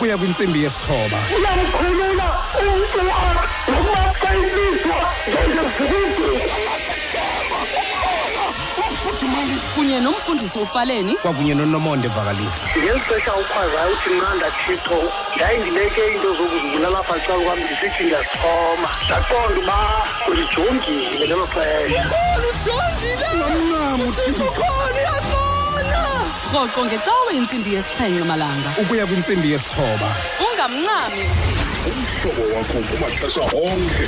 ukuya kwintsimbi yesithoba. Uyamkhulula umntu nokuba kunye nomfundisi ufaleni. Kwakunye nonomonde vakalisa. Ngeli xesha ukhwazayo uthi mna thixo yayindibeke into zokuzibulala pha xa kwam ndisithi ndiyasixhoma ndaqonda uba ulijongile ngelo xesha rhoqo ngecawe intsimbi yesixhenxe malanga ukuya kwintsimbi yesithoba ungamncami umhlobo wakho kumaxesha onke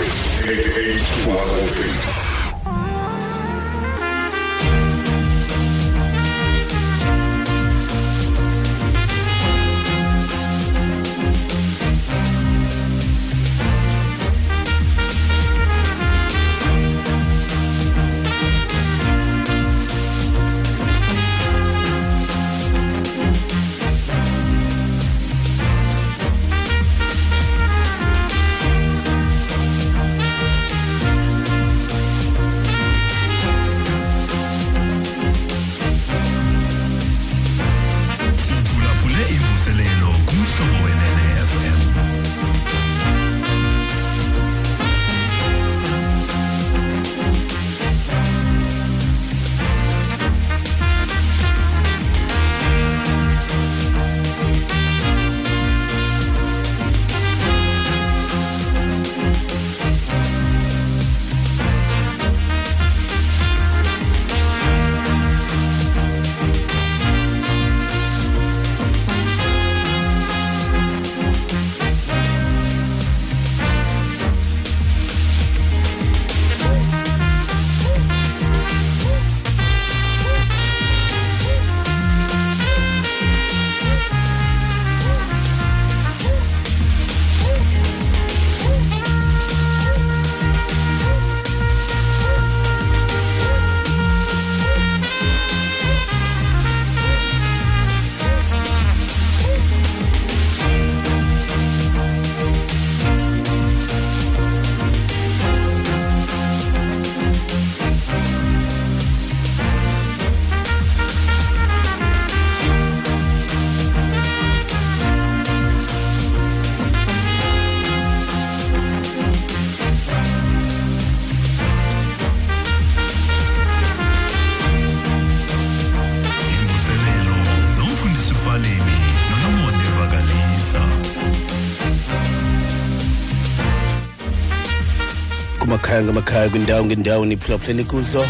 ngamakhaya kwindawo ngendawo niphulaphuleni kuzo.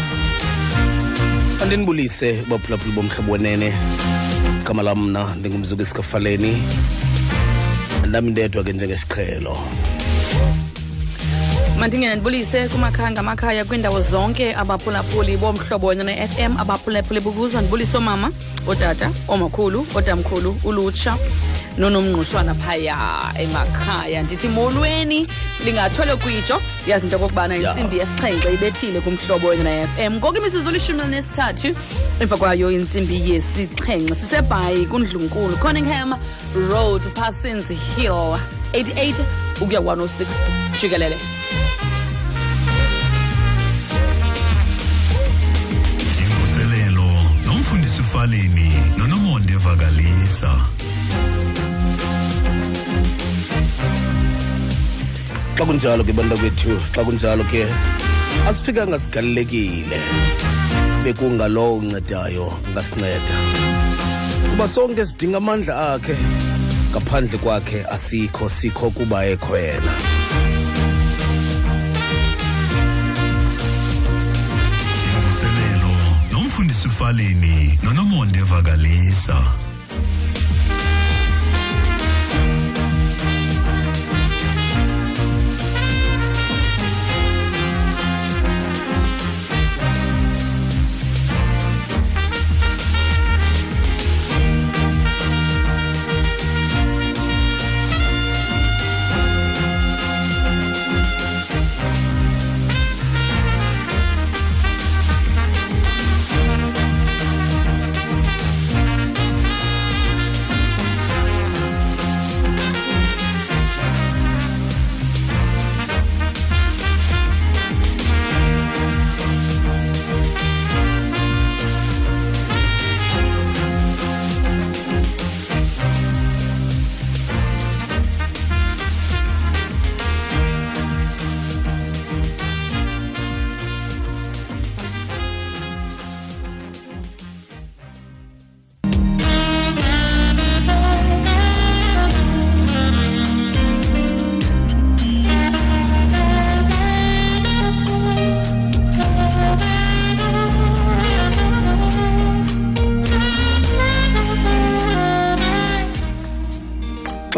Andinibulise baphulaphuli bomhlobo wenene. Igama lam mna ndingumzuku esikafaleni andam ndedwa ke njengesiqhelo. Mandingena ndibulise kumakhaya ngamakhaya kwiindawo zonke abaphulaphuli bomhlobo wenene fm abaphulaphuli bukuzo. Ndibulise oomama ootata oomakhulu ootamkhulu ulutsha nonomngqushwana phaya emakhaya. Ndithi molweni lingatsho lokwijo yazi into okokubana intsimbi yesixhenxe ibethile kumhlobo wenene fm ngoku imisuzu lishumi elinesithathu emva kwayo intsimbi yesixhenxe sisebhayi kundlunkulu conningham road parsons hill 88 ukuya 106 jikelele. Imvuselelo nomfundisi ufaleni nonomonde vakalisa. Xa kunjalo ke bantakwethu xa kunjalo ke asifikanga sigalelekile bekungalowo uncedayo ngasinceda kuba sonke sidinga amandla akhe ngaphandle kwakhe asikho sikho kuba ekho yena nomfundisi nonomonde vakalisa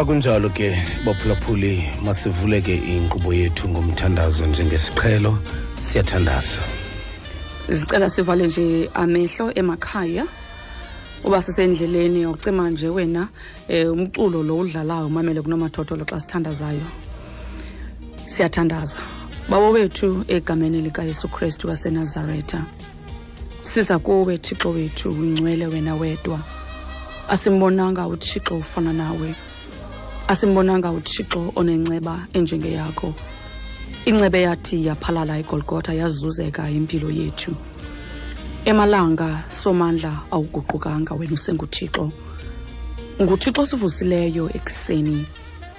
kunjalo ke baphulaphuli masivuleke inkqubo yethu ngomthandazo njengesiqhelo. Siyathandaza. Sicela sivale nje amehlo emakhaya. Uba sisendleleni yokucima nje wena um umculo lo udlalayo umamele kunomathotholo xa sithandazayo. Siyathandaza. Babo wethu egameni likayesu kristu wasenazaretha siza kuwe thixo wethu ungcwele wena wedwa. Asimbonanga uthixo ufana nawe asimbonanga uthixo onenceba enjengeyakho incebe yathi yaphalala igolgotha yazuzeka impilo yethu. Emalanga somandla awuguqukanga wena usenguthixo. Nguthixo osivusileyo ekuseni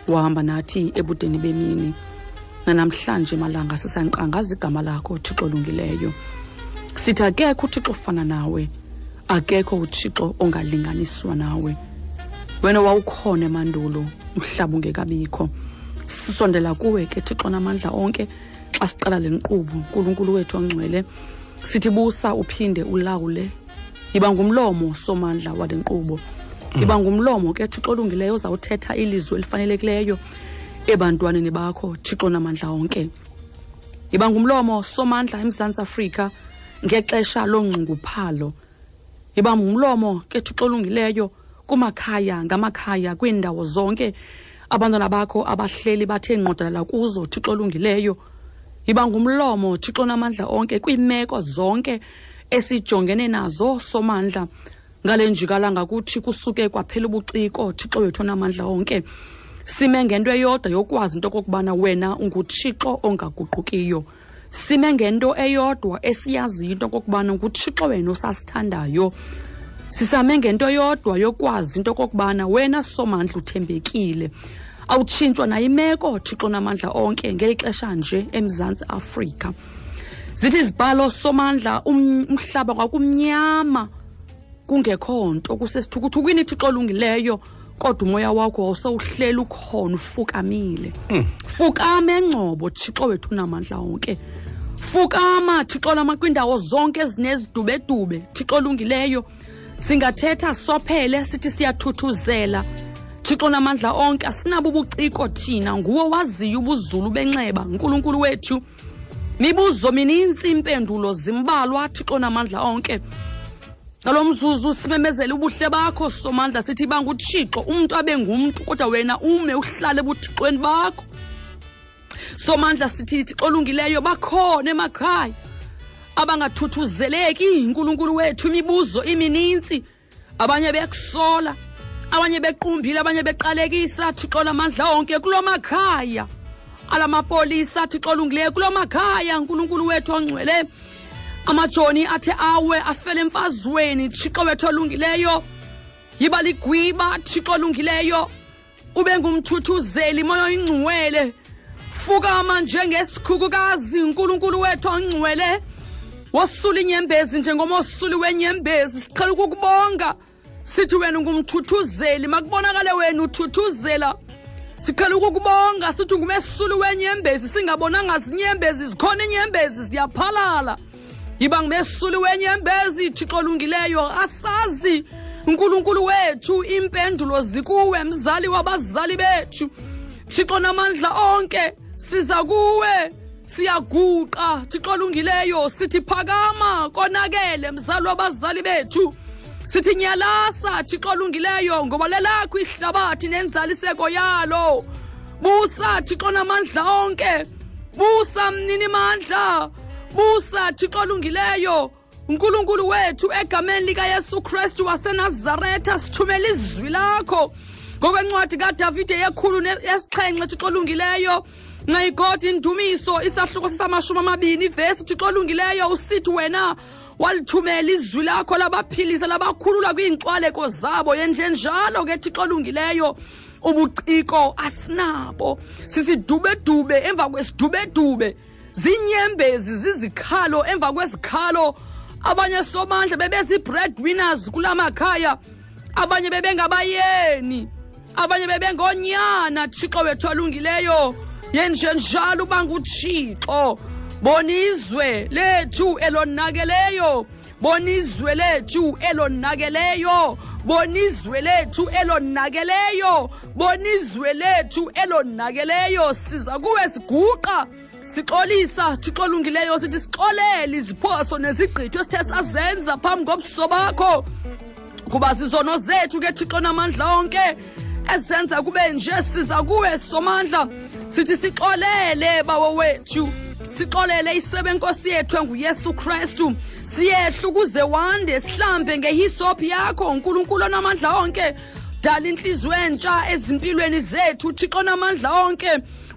wahamba nathi ebudeni bemini. Nanamhlanje malanga sisanqangaza igama lakho uthixo olungileyo. Sithi akekho uthixo ofana nawe akekho uthixo ongalinganiswa nawe. Wena wawukhona emandulo umhlaba ungekabikho sisondela kuwe ke thixo namandla onke xa siqala le nkqubo. Unkulunkulu wethu ongcwele sithi busa uphinde ulawule. Yiba ngumlomo somandla wale nkqubo. Iba ngumlomo ke thixo olungileyo ozawuthetha ilizwi elifanelekileyo ebantwaneni bakho thixo namandla onke. Yiba ngumlomo somandla emzantsi afrika ngexesha longxunguphalo yiba ngumlomo ke thixo olungileyo kumakhaya ngamakhaya kwiindawo zonke abantwana bakho abahleli bathe nqodalala kuzo thixo olungileyo. Yiba ngumlomo thixo namandla onke kwiimeko zonke esijongene nazo somandla ngale njikalanga kuthi kusuke kwaphela ubuciko thixo wethu namandla onke. Sime ngento eyodwa yokwazi into okokubana wena unguthixo ongaguqukiyo. Sime ngento eyodwa esiyaziyo into okokubana nguthixo wena osasithandayo sisame ngento yodwa yokwazi into okokubana wena somandla uthembekile. Awutshintshwa nayimeko thixo namandla onke ngeli xesha nje emzantsi afrika. Zithi izibhalo somandla um- umhlaba kwakumnyama. Kungekho nto kusesithukuthukwini thixo olungileyo kodwa umoya wakho wawusewuhleli ukhona ufukamile. Fukama engcobo thixo wethu namandla onke. Fukama thixo lama kwiindawo zonke ezinezidubedube. Thixo olungileyo singathetha sophele sithi siyathuthuzela. Thixo namandla onke asinabo ubuciko thina. Nguwo waziyo ubuzulu benxeba nkulunkulu wethu. Mibuzo minintsi impendulo zimbalwa thixo namandla onke. Ngalo mzuzu simemezele ubuhle bakho. Somandla sithi banguthixo umntu abe ngumntu kodwa wena ume uhlale ebuthixweni bakho. Somandla sithi thixo olungileyo bakhona emakhaya abangathuthuzeleki inkulunkulu wethu imibuzo iminintsi. Abanye bekusola abanye bequmbile abanye beqalekisa thixo lamandla onke kulo makhaya. Alamapolisa thixo olungileyo kulo makhaya nkulunkulu wethu ongcwele. Amajoni athe awe afele emfazweni thixo wethu olungileyo. Yiba ligwiba thixo olungileyo. Ube ngumthuthuzeli moya oyingcwele fukama njengesikhukukazi nkulunkulu wethu ongcwele wosula inyembezi njengomosuli wenyembezi siqhela ukukubonga. Sithi wena ungumthuthuzeli makubonakale wena uthuthuzela. Siqhela ukukubonga sithi ungumesuli wenyembezi singabonanga zinyembezi zikhona inyembezi ziyaphalala. Yiba ngumesuli wenyembezi thixo olungileyo asazi unkulunkulu wethu impendulo zikuwe mzali wabazali bethu. Thixo namandla onke siza kuwe. Siyaguqa thixo sithi phakama konakele mzali wabazali bethu. Sithi nyalasa thixo olungileyo ngoba lelakho ihlabathi nenzaliseko yalo. Busa thixo namandla onke. Busa mnini mandla. Busa thixo olungileyo unkulunkulu wethu egameni likayesu kristu wasenazaretha sithumela izwi lakho. Ngokwencwadi kadavide yekhulu yesixhenxe thixo olungileyo ngayigod indumiso isahluko sisamashumi amabini ivesi thixo olungileyo usithi wena walithumela izwi lakho labaphilisa labakhulula kwiinkcwaleko zabo. Yenjenjalo ke thixo olungileyo ubuciko asinabo. Sisidubedube emva kwesidubedube ziinyembezi zizikhalo emva kwezikhalo. Abanye somandla bebezii-breadwinners kula makhaya abanye bebengabayeni abanye bebengonyana thixo wethu olungileyo yenjenjalo uba nguthixo. Bonizwe lethu elonakeleyo. Bonizwe lethu elonakeleyo. Bona izwe lethu elonakeleyo. Bona izwe lethu elonakeleyo. Siza kuwe siguqa sixolisa thixo olungileyo sithi sixolele iziphoso nezigqitho esithe sazenza phambi kobuso bakho. Kuba zizono zethu ke thixo namandla onke ezenza kube nje siza kuwe somandla. Sithi sixolele bawo wethu. Sixolele isebe nkosi yethu enguyesu kristu. Siyehla ukuze wande sihlambe ngehisophu yakho nkulunkulu onamandla onke. Dala inhliziyo entsha ezimpilweni zethu thixo namandla onke.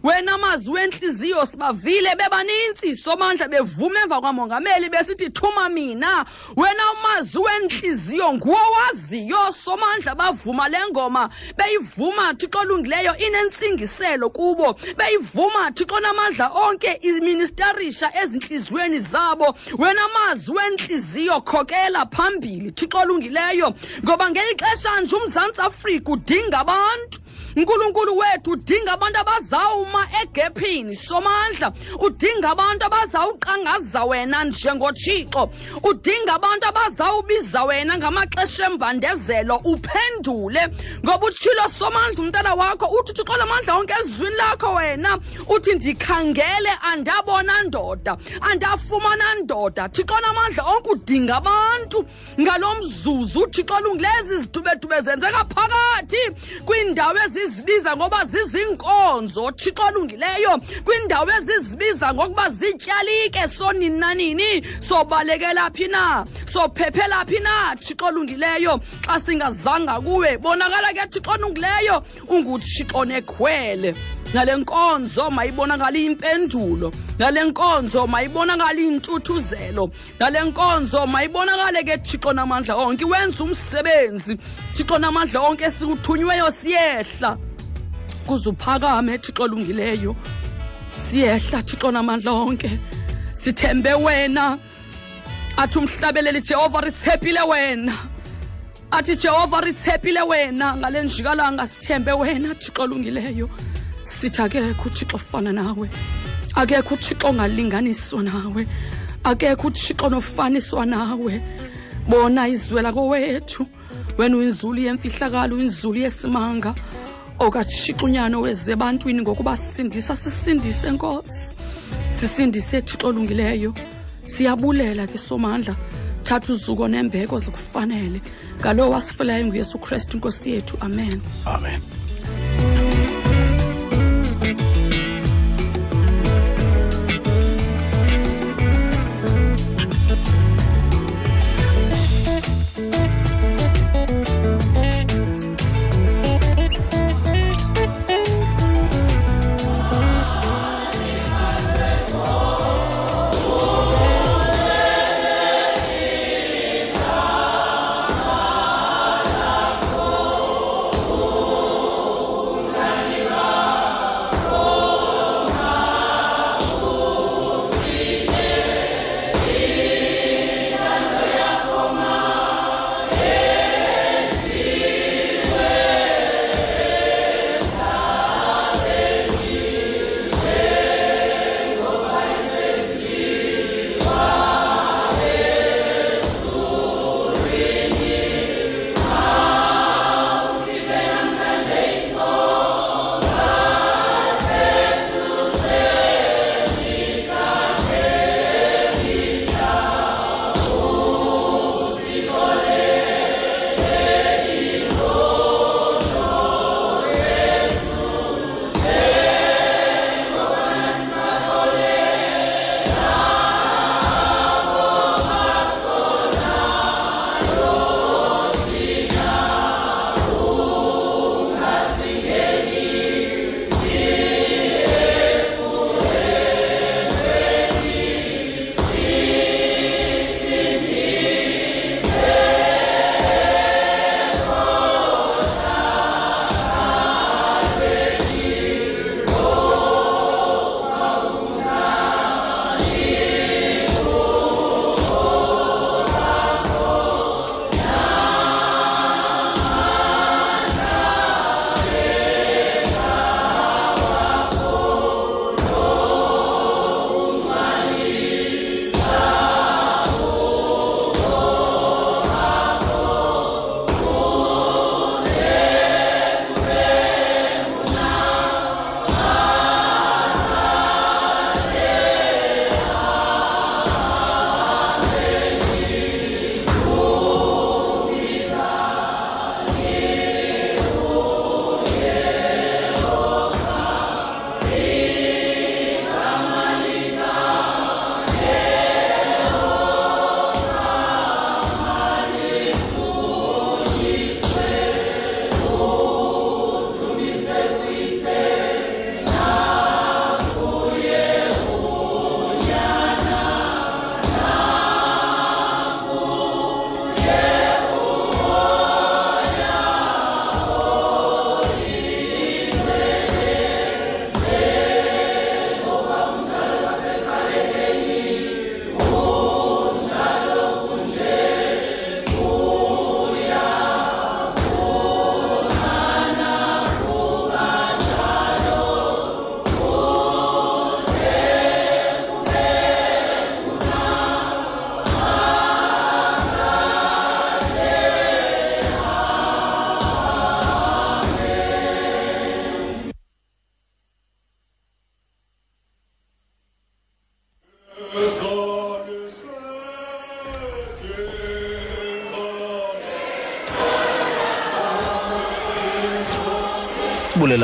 Wena mazwi wentliziyo sibavile bebanintsi. Somandla bevuma emva kwamongameli besithi thuma mina. Wena umazwi wentliziyo nguwowaziyo somandla bavuma le ngoma. Beyivuma thixo olungileyo inentsingiselo kubo. Beyivuma thixo namandla onke iministerisha ezintliziyweni zabo. Wena mazwi wentliziyo khokela phambili thixo olungileyo ngoba ngeli xesha nje umzantsi afrika udinga abantu unkulunkulu wethu udinga abantu abazawuma egephini. Somandla udinga abantu abazawuqangaza wena njengotshixo udinga abantu abazawubiza wena ngamaxesha embandezelo. Uphendule ngoba utshilo somandla umntana wakho uthi uthixo lamandla onke ezwini lakho wena. Uthi ndikhangele andabona ndoda andafumana ndoda. Thixo namandla onke udinga abantu ngalo mzuzu. Uthixo olungilezi zidubedube zenzeka phakathi kwiindawo ezizibiza ngoba zizinkonzo thixo olungileyo kwiindawo ezizibiza ngokuba zityalike sonini nanini sobalekela phi na? Sophephela phi na? Thixo olungileyo xa singazanga kuwe. Bonakala ke thixo olungileyo unguthixo nekhwele ngale nkonzo mayibonakale impendulo. Ngale nkonzo mayibonakale intuthuzelo. Ngale nkonzo mayibonakale ke thixo namandla onke. Wenza umsebenzi. Thixo namandla onke siwuthunyweyo siyehla. Kuze uphakame thixo olungileyo. Siyehla thixo namandla onke. Sithembe wena. Athi umhlabeleli jehova ritshephile wena. Athi jehova ritshephile wena. Ngale njikalanga sithembe wena thixo olungileyo. Sithi akekho uthixo ofana nawe. Akekho uthixo ongalinganiswa nawe. Akekho uthixo nofaniswa nawe. Bona izwe lakowethu wena uyinzulu yemfihlakalo uyinzulu yesimanga. Okathixo unyana weze ebantwini ngokuba sisindisa sisindise nkosi. Sisindise ethixo olungileyo. Siyabulela ke somandla. Thatha uzuko nembeko zikufanele. Ngalowo wasifelayo nguyesu kristu inkosi yethu. Amen. Amen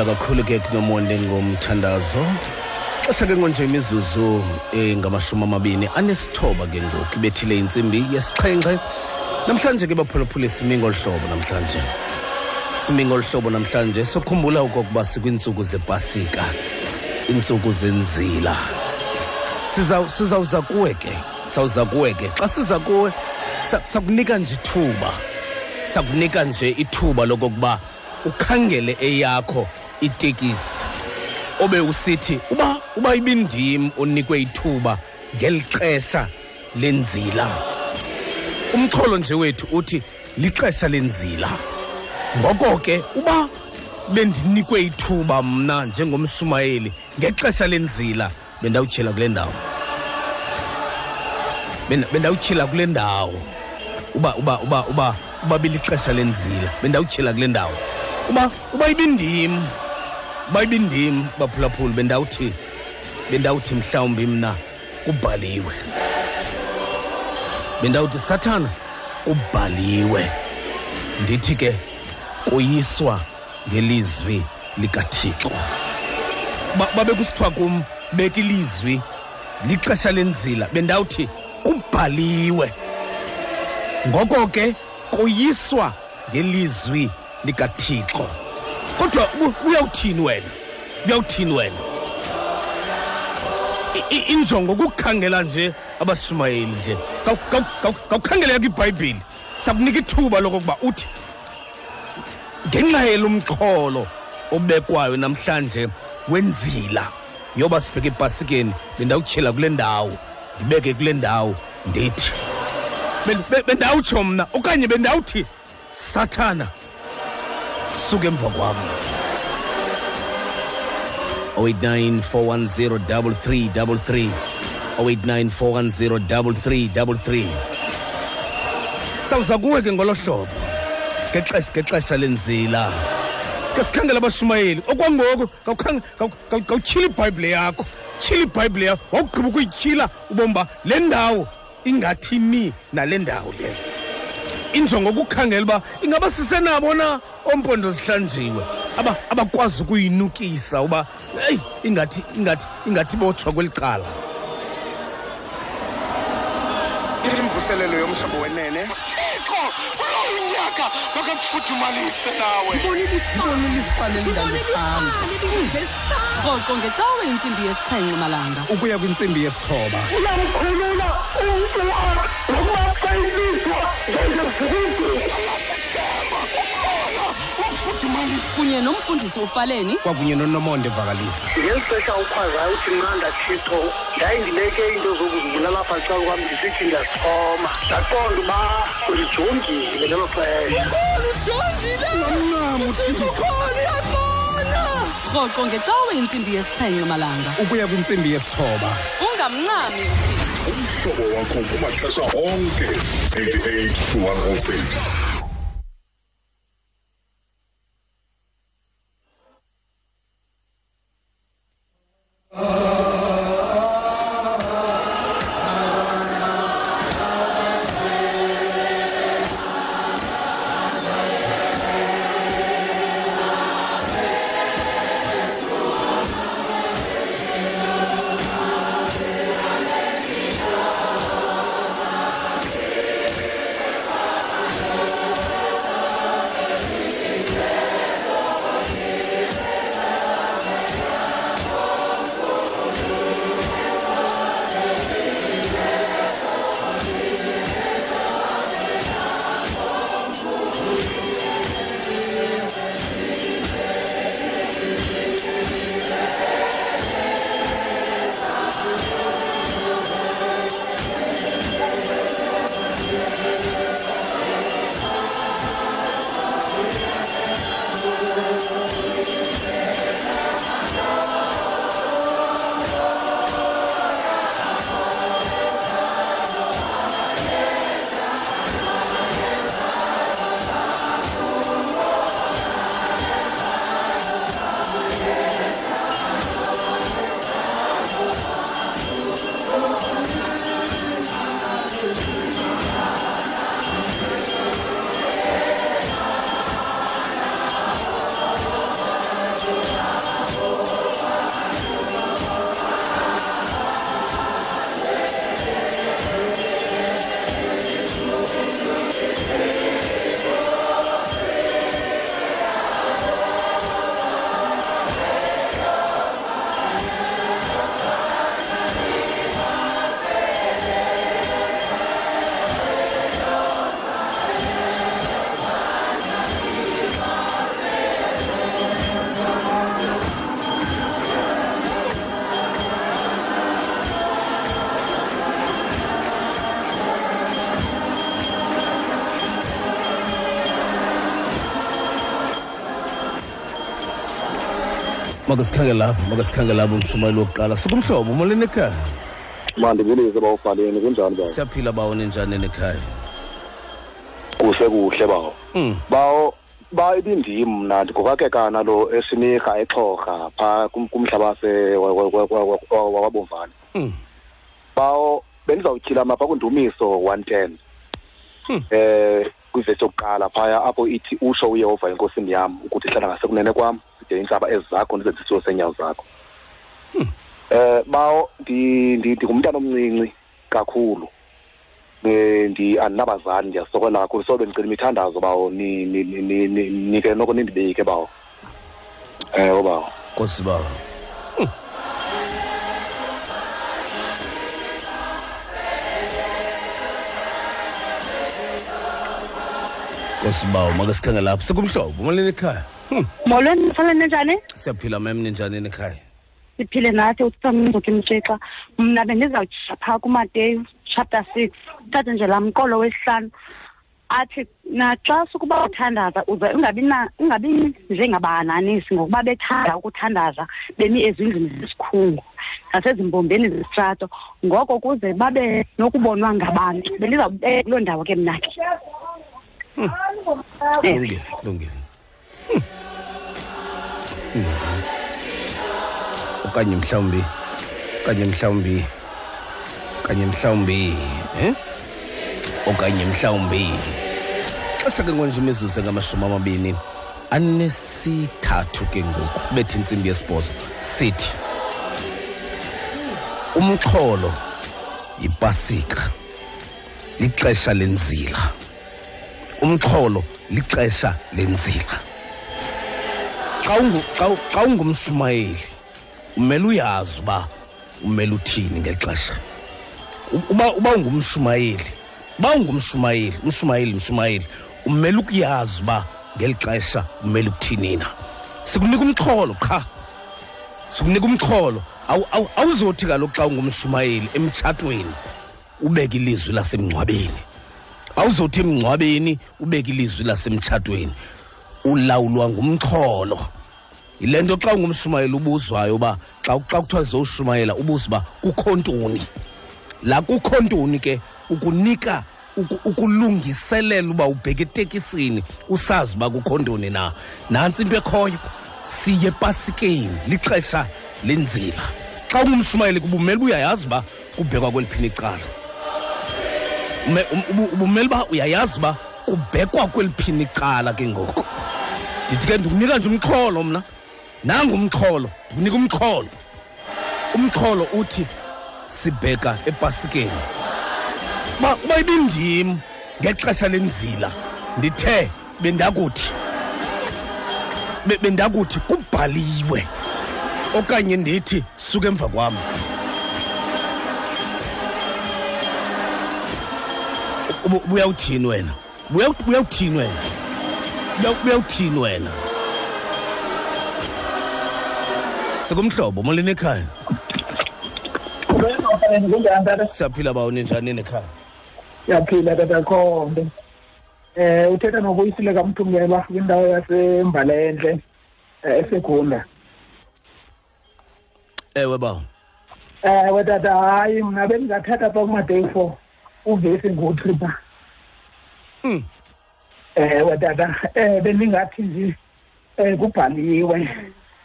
kakhulu ke kunomonde ngomthandazo. Xesha ke ngonje imizuzu engamashumi amabini anesithoba ke ngoku ibethile intsimbi yesixhenxe. Namhlanje ke baphulaphule simingo hlobo namhlanje. Simingo hlobo namhlanje sokhumbula okokuba sikwiintsuku zepasika iintsuku zenzila. Siza- sizawuza kuwe ke sawuza kuwe ke. Xa siza kuwe sakunika nje ithuba. Sakunika nje ithuba lokokuba ukhangele eyakho itekisi. Obe usithi uba uba ibindim onikwe ithuba ngeli xesha lenzila. Umxholo nje wethu uthi lixesha lenzila. Ngoko ke uba bendinikwe ithuba mna njengomshumayeli ngexesha lenzila bendawutyhila kule ndawo. Benda- bendawutyhila kule ndawo. Uba uba uba uba uba bilixesha lenzila bendawutyhila kule ndawo. Uba uba ibindim uba ibindim baphulaphula bendawuthi bendawuthi mhlawumbi mna kubhaliwe. Bendawuthi sathana ubhaliwe ndithi ke kuyiswa ngelizwi likathixo. Ba- babe kusithiwa kum beka ilizwi lixesha lenzila bendawuthi kubhaliwe. Ngoko ke kuyiswa ngelizwi likathixo. Kodwa uyawuthini wena? Uyawuthini wena? Injongo kukukhangela nje abashumayeli nje. Kawu- kawu- kawu- kawukhangeleka ibhayibhile sakunika ithuba lokokuba uthi ngenxa yelo mxholo obekwayo namhlanje wenzila. Yoba sibheke epasikeni bendawutyhela kule ndawo ndibeke kule ndawo ndithi Ben- be- bendawutsho mna okanye bendawuthi sathana. Suke emva kwam 089 410 089 410 sawuza kuwe ke ngolo hlobo ngexesha ngexesha lenzila. Ke sikhangela abashumayeli okwangoku kawutyhila ibhayibhile yakho tyhila ibhayibhile yakho wawugqiba ukuyityhila ubomba le ndawo ingathi mi nale ndawo le injongo kukhangela uba ingaba sisenabo na? Ompondo zihlanjiwe. Aba abakwazi ukuyinukisa uba eyi ingathi ingathi ingathi botshwa kweli cala. Imvuselelo yomhlobo wenene. Thixo nawe. Rhoqo ngecawe intsimbi yesixhenxe malanga. Ukuya kwintsimbi yesithoba. Uyamkhulula umntu kunye nomfundisi ufaleni. Kwakunye nonomonde vakalisa ngeli xesha ukhwazayo uthi mnanda thixo ndayindibeke into zokuzibulala xa kwam ndisithi ndiyasixhoma ndaqonda uba ulijongile ngelo xesha rhoqo ngecawe intsimbi yesiphenxe malanga. Ukuya kwintsimbi yesithoba. Ungamncami umhlobo wakho kumaxesha onke 88 to 106 makasikhange lapho makasikhange lapho umshumayeli wokuqala. Sukumhlobo umolweni ekhaya mandibilise bawufaleni kunjani bawo? Siyaphila bawo ninjani nekhaya kusekuhle kuhle bawo. Mm. bawo ba ibindim mna ndikuvakekana lo esinirha exhorha phaa kumhlaba se- wa- wa- wa- wa- wa- wawabomvana Mm. bawo bendizawutyhila mapha kundumiso one ten. Um eh kwivesi yokuqala phaya apho ithi usho uyehova enkosini yam ukuthi hlala ngasekunene kwam zide iintlaba ezakho zakho ndizenze isitulo seenyawo zakho eh bawo ndi- ndi- ndingumntana omncinci kakhulu. Eh, ndi andinabazali ndiyasokola kakhulu. So bendicela imithandazo bawo ni- ni- ni- ni- ni- nike noko nindibeke bawo ewe bawo nkosi bawo kosi nkosi bawo makasikhange lapho. Sekumhlobo umalini ekhaya? Hmm. Molweni mhlala ninjani? Siyaphila mem ninjani nikhaya siphile nathi utsamnzuki mtshixa mna bendizawutshisha phaa kumateyu chapter six. Thathe nje laa mqolo wesihlanu. Athi naxa sukuba uthandaza uze ungabi ungabi njengabahananisi ngokuba bethanda ukuthandaza bemi ezindlini zesikhungu nasezimbombeni zesitrato ngoko kuze babe nokubonwa ngabantu bendizawubeka kuloo ndawo ke mna ke. Eh. lungile lungile. Hmm. Hmm. Okanye mhlawumbi okanye mhlawumbi okanye mhlawumbi eh? Okanye mhlawumbi. Xesha ke ngonje imizuzu engamashumi amabini anesithathu ke ngoku bethi intsimbi yesibhozo sithi umxholo yipasika lixesha lenzila. Umxholo lixesha lenzila. Xa ungu xa xa ungumshumayeli umele uyazi uba umele uthini ngexesha. Xesha uba uba ungumshumayeli uba ungumshumayeli umshumayeli mshumayeli umele ukuyazi uba ngeli xesha umele ukuthini na. Sikunika umxholo qha. Sikunika umxholo. Awu- awu- awuzothi kaloku xa ungumshumayeli emtshatweni ubeke ilizwi lasemngcwabeni. Awuzothi emngcwabeni ubeke ilizwi lasemtshatweni. Ulawulwa ngumxholo yile nto xa ungumshumayela ubuzwayo uba xa xa kuthiwa zowushumayela ubuza uba kukho ntoni la kukho ntoni ke ukunika ukulungiselela uba ubheke etekisini usazi uba kukho ntoni na. Nantsi into ekhoyo siye epasikeni lixesha lenzila xa ungumshumayeli kubumele uba uyayazi uba kubhekwa kweliphini icala. Um- ubu- ubumele uba uyayazi uba kubhekwa kweliphini icala ke ngoko ndithi ke ndikunika nje umxholo mna nangumxholo ndikunika umxholo umxholo uthi sibheka epasikeni. Uba uba ibindim ngexesha lenzila ndithe bendakuthi be- bendakuthi kubhaliwe okanye ndithi suka emva kwam. Ubu- ubuyawuthini wena? Ubuyawuthini wena? Ubuyawuthini wena? Sekumhlobo molweni ekhaya? Siyaphila bawo ninjani nekhaya yaphila tata khombe. Eh uthetha nokuyisile kamthungela kwindawo yasembalenhle eh, esegunda. Ewe bawo ewe tata hayi mna bendingathatha pha kumaday four uvesi ngotripa Hmm. ewe tata eh bendingathi nje eh kubhaliwe.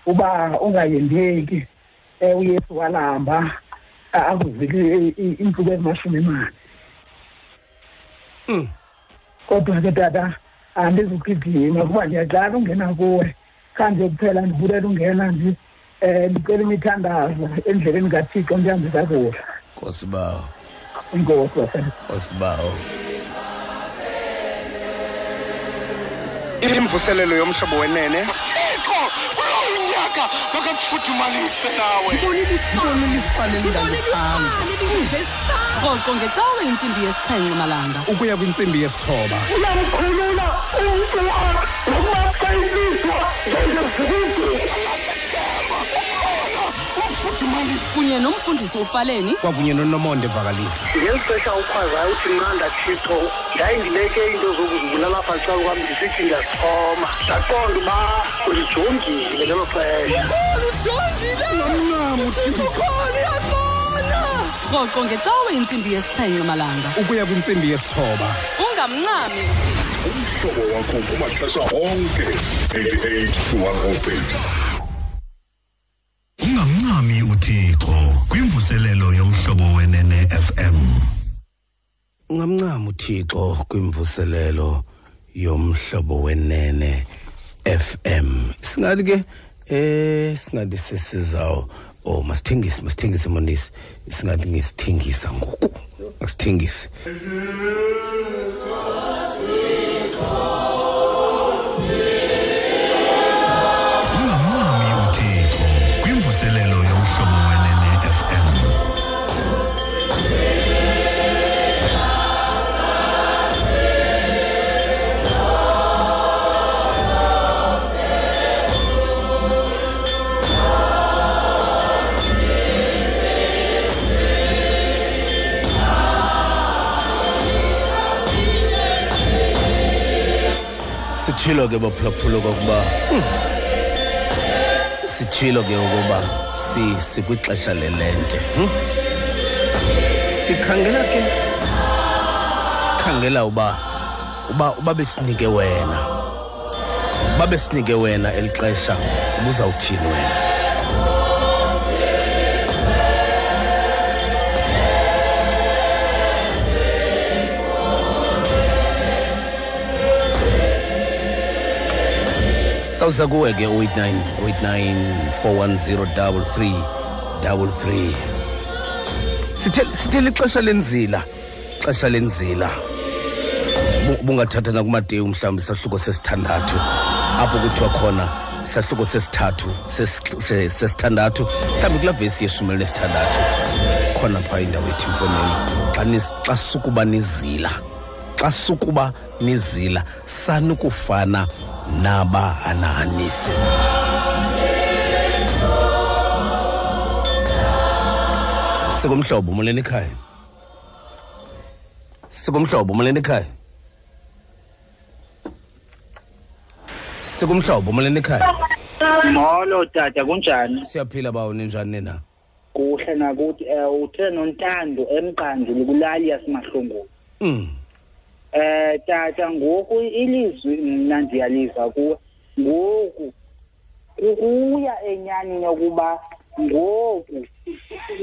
Uba ungayendeki um uyesu walamba a- akuzile i- i- iintsuku ezimashumi mane Hmm. kodwa ke tata andizugidima kuba ndiyaqala ungena kuwe. Kanje kuphela ndibulela ungena nje um ndicela imithandazo endleleni kathixo ndihambe kakuhle nkosi bawo. Inkosi nkosi bawo. Imvuselelo yomhlobo wenene Mama, makafuthi umalise nawe. Sibonile ngecawe intsimbi yesixhenxe malanga. Ukuya kwintsimbi yesithoba. Uyamkhulula umntu wakho nokuba xa ilizwa kunye nomfundisi ufaleni. Kwakunye nonomonde vakalisa ngeli xesha ukhwazayo uthi nqanda thixo ndayindileke iinto zokuzibulalapha apha cal kwam ndisithi ndiyazixhoma ndaqonda uba ulijongile lelo xesha. Rhoqo ngecawe intsimbi yesiphenxe malanga. Ukuya kwintsimbi yesithoba. Ungamncami. Umhlobo wakho kumaxesha onke 88 to 106 kwimvuselelo yomhlobo wenene fm ungamncama uthixo kwimvuselelo yomhlobo wenene FM singathi ke eh singathi sesizawo oh masithengise masithengise mondisi singathi ngisithengisa ngoku asithengise sitshilo ke baphulaphula kokuba hmm, sitshilo ke ukuba si sikwixesha lelente hmm? sikhangela ke sikhangela uba uba uba besinike wena uba besinike wena eli xesha ubuzawuthini wena sawuza kuwe ke 089 89 410 33 sithe sithe lixesha lenzila xesha lenzila. Bu- bungathatha nakumateyu mhlawumbi sahluko sesithandathu. Apho kuthiwa khona sahluko sesithathu sesithandathu mhlawumbi kulaa vesi yeshumi elinesithandathu khona phaa indawo ethi mfoneni xa sukuba nizila xa sukuba nizila sanukufana nabahananisi. Sikumhlobo molweni ekhaya. Sikumhlobo molweni ekhaya. Sikumhlobo molweni ekhaya. Molo tata kunjani? Siyaphila bawo ninjani nina? Kuhle nakuthi um uthe nontando emqanduli kulali yasemahlongweni mm. Eh tata ngoku ilizwi mna ndiyaliva kuwe. Ngoku kukuya enyanini yokuba ngoku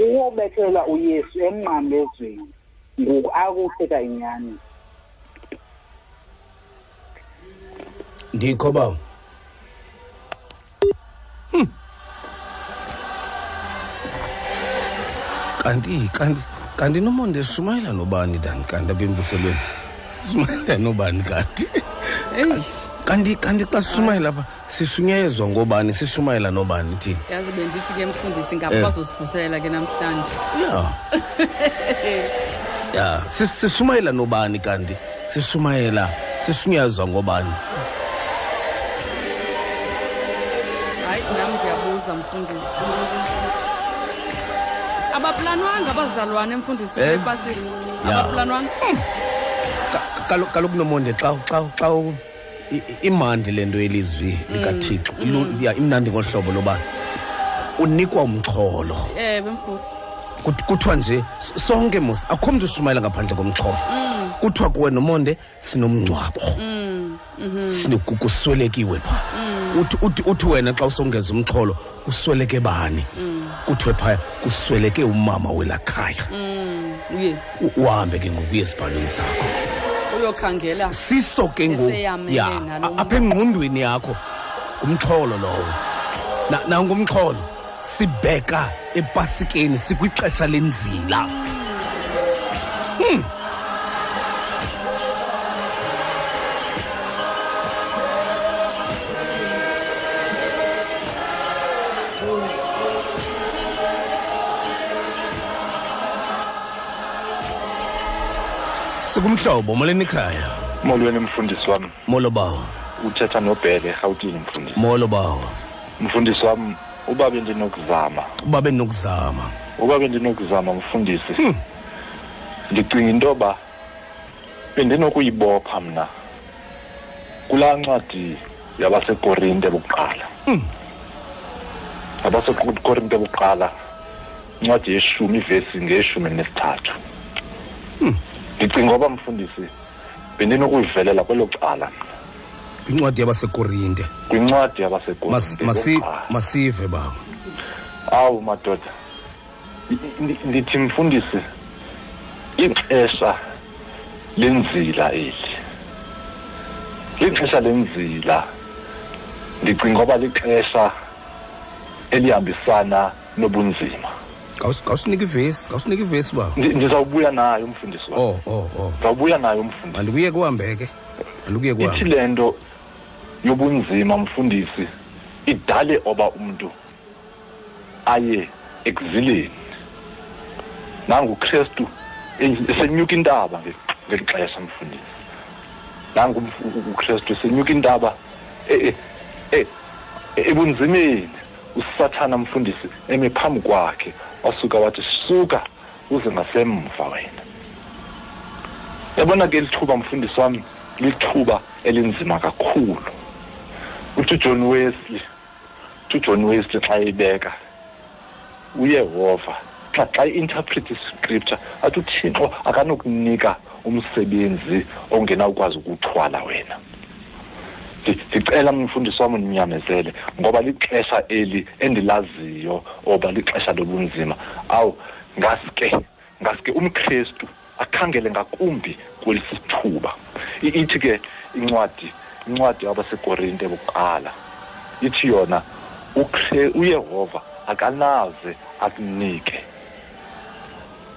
uyobethela uyesu emnqambezweni ngoku akuthetha inyani. Ndikho bawo Hmm. kanti kanti kanti nomo ndishumayela nobani dani kanti apha emvuselweni sishumayela nobani kanti kanti kanti xa sishumayela apha sishunyayezwa ngobani? Sishumayela nobani thini yazi bendithi ke mfundisi ngaphazo sivuselela ke namhlanje. Ya. Ya. Sis- sishumayela nobani kanti? Sishumayela sishunyayezwa ngobani? Hayi nam ndiyabuza mfundisi. Abaplanwanga abazalwane mfundisi ebasini epasini abaplanwanga? Kalo- kaloku nomonde xa imandi le nto yelizwi likathixo. Ilu- ya imnandi ngohlobo loba unikwa umxholo. Kut- kuthiwa nje sonke mos akho mntu ushumayela ngaphandle komxholo. Kuthiwa kuwe nomonde sinomngcwabo. Sinoku- kuswelekiwe phaa uthi wena xa usongeza umxholo kusweleke bani? Kuthiwe phaya kusweleke umama welakhaya uhambe ke ngoku uye esibhalweni sakho uyokhangela. Siso ke ngoku. Eseyamene ya nalo a- apha engqondweni yakho ngumxholo lowo. Na- nangumxholo sibheka epasikeni sikwixesha lenzila. Hmm. Sikumhlobo molweni ekhaya molweni mfundisi wami. Molo bawo. Uthetha nobhele erhawutini mfundisi. Molo bawo. Mfundisi wami uba bendinokuzama uba benokuzama uba bendinokuzama mfundisi. Ndicinga into yoba bendinokuyibopha mna kulaa ncwadi yabasekorinte bokuqala. Yabasekorinte bokuqala incwadi yeshumi ivesi ngeshumi nesithathu ndicinga ngoba mfundisi bendinokuyivelela kwelo cala. Incwadi yabasekorinte. Kwincwadi Mas- yabasekorinte masi- masive baba awu madoda. Ndi- ndi- ndithi mfundisi ixesha lenzila eli. Lixesha lenzila. Ndicinga ngoba lixesha elihambisana nobunzima. Kawusinika ivesi kawusinika ivesi baba Ndi- ndizawubuya nayo umfundisi wam oh oh oh. Ndizawubuya nayo umfundisi. Mandikuye kuhambe ke. Mandikuye ithi kuhambe le nto yobunzima mfundisi idale oba umntu aye ekuzileni nangu ukristu esenyuka intaba nge- ngeli xesha mfundisi. Nangu ukristu esenyuka intaba e- e- e- ebunzimeni. Usathana mfundisi eme phambi kwakhe. Wasuka wathi suka uze ngasemva wena. Yabona ke lithuba mfundisi wami lithuba elinzima kakhulu. Uthi ujohn wesley uthi ujohn wesley xa ebeka uyehova. Xa xa i-interpret iscripture athi uthixo akanokunika umsebenzi ongenawukwazi ukuwuthwala wena Ndi- ndicela mfundisi wam undinyamezele ngoba lixesha eli endilaziyo oba lixesha lobunzima. Awu ngaske ngaske umkristu akhangele ngakumbi kweli sithuba I- ithi ke incwadi incwadi yabasekorinte bokuqala ithi yona ukre- uyehova akanaze akunike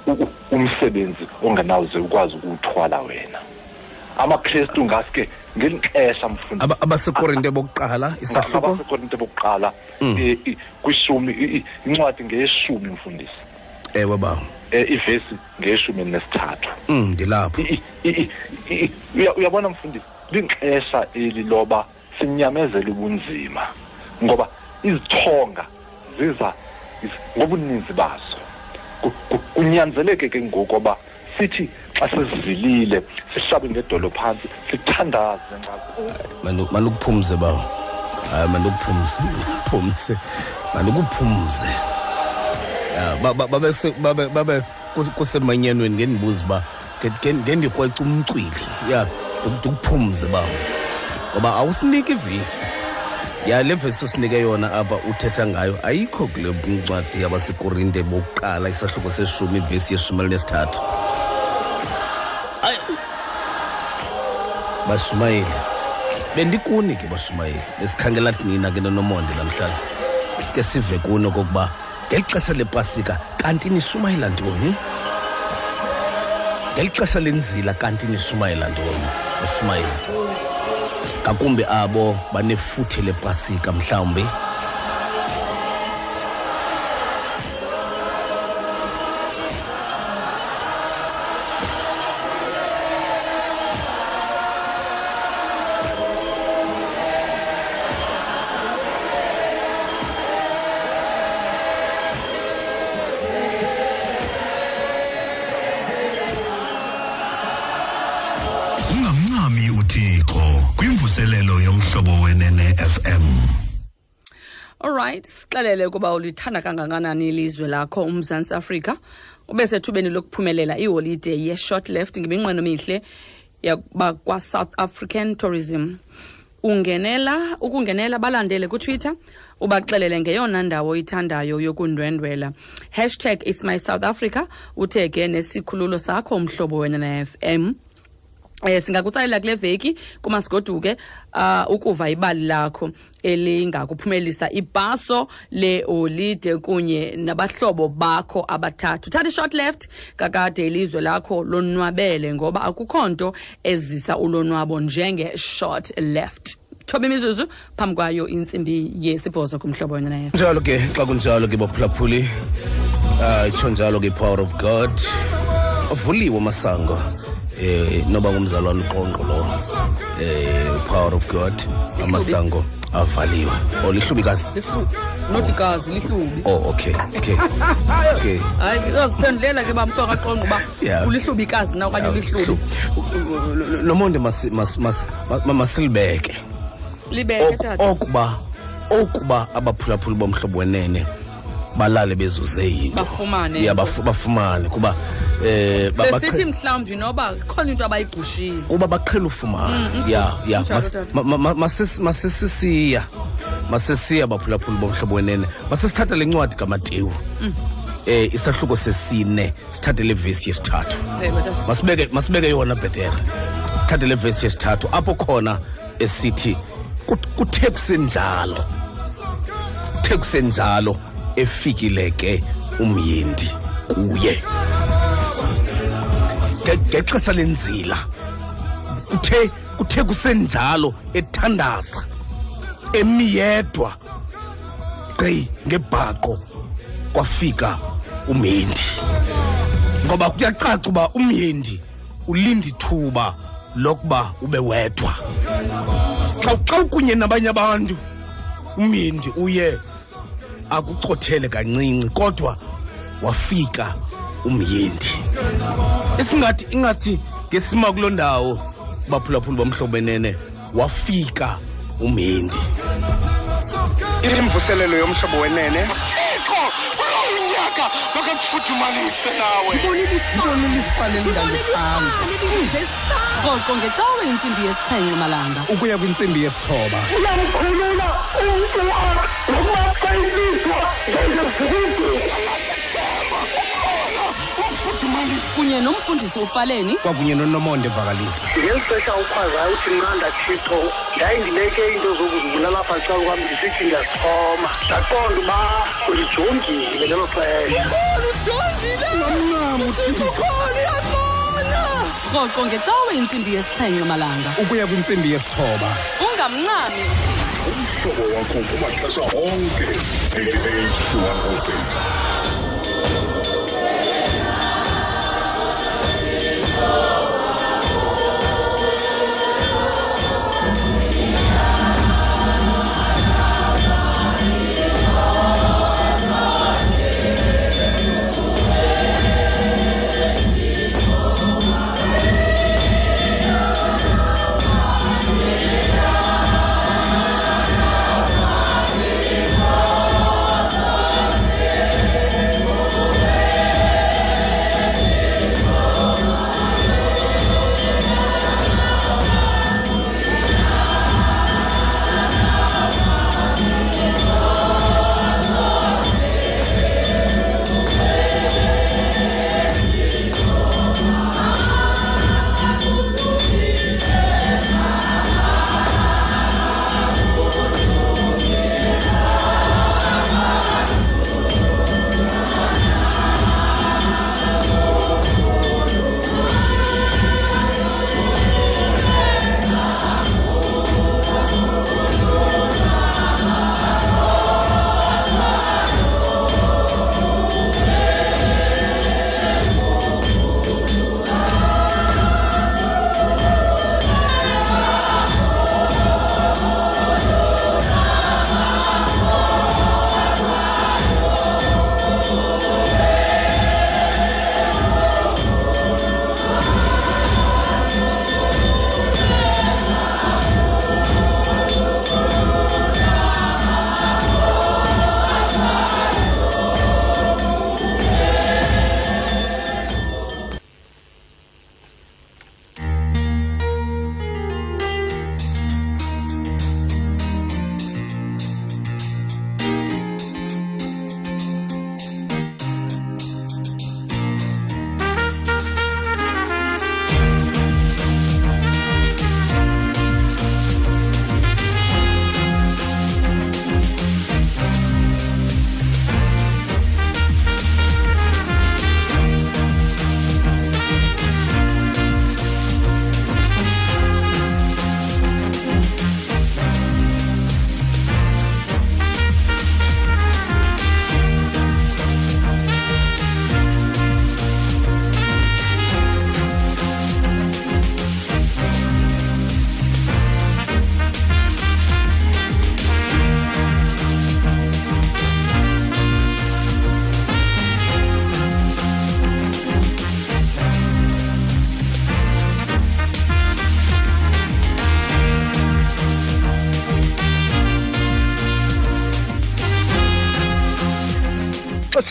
u- u- umsebenzi ongenawuze ukwazi ukuwuthwala wena. Amakristu ngaske ngeli xesha abasekorinte bokuqala isahluko? abasekorinte bokuqala Mm. kwishumi incwadi ngeyeshumi mfundisi. Ewe baba eh, ivesi ngeyeshumi nesithathu Mm, ndilapho. Uyabona mfundisi lixesha eli loba sinyamezele ubunzima ngoba izithonga ziza ngobuninzi bazo. Ku- ku- kunyanzeleke ke ngoku oba sithi xa sizilile sihlabe ngedolo phantsi sithandaze ngako bawo hayi mandukuphumze phumze ba- babe babe babe kus- kusemanyanweni ngendibuza uba nge- nge- ngendikrweca umcwili. Ya ndikuphumze bawo ngoba awusiniki ivesi. Ya le vesi osinike yona apha uthetha ngayo ayikho kule ncwadi yabasekorinte bokuqala isahluko seshumi ivesi yeshumi elinesithathu bashumayeli. Bendikuni ke bashumayeli. Besikhangela nina ke nonomonde namhlanje. Ke sive kuno okokuba ngeli xesha lepasika kanti nishumayela ntoni? Ngeli xesha lenzila kanti nishumayela ntoni? Bashumayeli. Ngakumbi abo banefuthe lepasika mhlawumbi alright ukuba ulithanda kangakanani ilizwe lakho umzantsi afrika. Ube sethubeni lokuphumelela iholide ye-short left ngeminqweno mihle yakuba kwa-south african tourism. Ungenela ukungenela balandele kutwitter ubaxelele ngeyona ndawo oyithandayo yokundwendwela. Hashtag its my south africa uthege nesikhululo sakho umhlobo wena na-fm eh singakutsalela kule veki kumasigoduke uh, ukuva ibali lakho elingakuphumelisa ibhaso leholide kunye nabahlobo bakho abathathu. Thatha i-short left kakade ilizwe lakho lonwabele ngoba akukho nto ezisa ulonwabo njenge-short left. Thoba imizuzu phambi kwayo intsimbi yesibhozo kumhlobo wena naye. Njalo ke xa kunjalo ke baphulaphuli uh, itsho njalo ke i-power of god. Avuliwe amasango eh noba ngumzalwana uqonqo lo eh power of god amasango avaliwe. Or lihlubikazi? Nothi kazi lihlubi. Oh okay okay okay. Hayi ngizoziphendulela ke bamhloka qonqa uba ulihlubikazi na okanye lihlubi. nomonde monde mas- mas- ma- masilibeke. Libeke tata. okuba okuba abaphulaphuli bomhlobo wenene balale bezuze yinto Bafumane. Ya bafu- bafumane kuba eh besithi mhlawumbi noba khona into abayigqushile kuba baqhela ufumana. Ya ya. Kunjalo, Mas- tata. ma- ma- ma- masis- masisisiya masesiya baphulaphuli bomhlobo wenene. Masesithatha le ncwadi kamatewu eh isahluko sesine. Sithathe le vesi yesithathu. Masibeke masibeke yona bhetere. Sithathe le vesi yesithathu. Apho khona esithi "Kut- kuthe kusenjalo. Kuthe kusenjalo. Efikile ke umyindi kuye. Nge- ngexesha lenzila kuthe kuthe kusenjalo ethandaza emiyedwa gqi ngebhaqo kwafika umyendi ngoba kuyacaca uba umyendi ulinda ithuba lokuba ube wedwa. Xa xa ukunye nabanye abantu umyendi uye akucothele kancinci kodwa wafika umyindi isingathi ingathi ngesima kuloo ndawo baphulaphula bamhlobenene wafika umyindi imvuselelo yomhlobo wenene nyaka makakufuthumalise nawe rhoqo ngecawe intsimbi yesixhenxe malanga ukuya kwintsimbi yesithoba uyamkhulula umntu kunye nomfundisi ufaleni. Kwakunye nonomonde vakalisa ngeli xesha ukhwazayo uthi mna thixo ndayindibeke iinto zokuzibulala apha ecala kwam ndisithi ndiyazixhoma ndaqonda uba ulijongile ngelo xesha. Rhoqo ngecawe intsimbi yesixhenxe malanga. Ukuya kwintsimbi yesithoba. Ungamncami umhlobo wakho kumaxesha onke. 88 to 106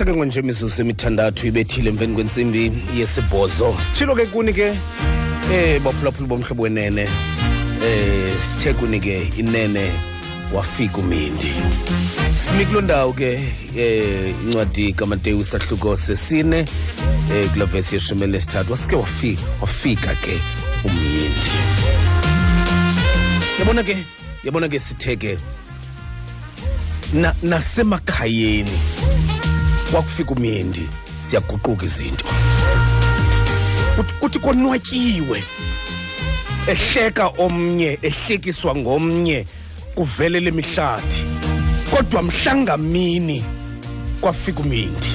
xesha ke ngonje imizuzu emithandathu ibethile emveni kwentsimbi yesibhozo. Sitshilo ke kuni ke eh baphulaphula bomhlobo wenene. Eh sithe kuni ke inene wafika umindi. Simi kuloo ndawo ke eh incwadi kamateyu isahluko sesine eh kula vesi yeshumi elinesithathu wasike wafika wafika ke umyindi yabona ke yabona ke sithe ke na nasemakhayeni. Kwakufika umyendi siyaguquka izinto. Kuthi- konwatyiwe ehleka omnye ehlekiswa ngomnye kuvele lemihlathi kodwa mhlangamini kwafika umyindi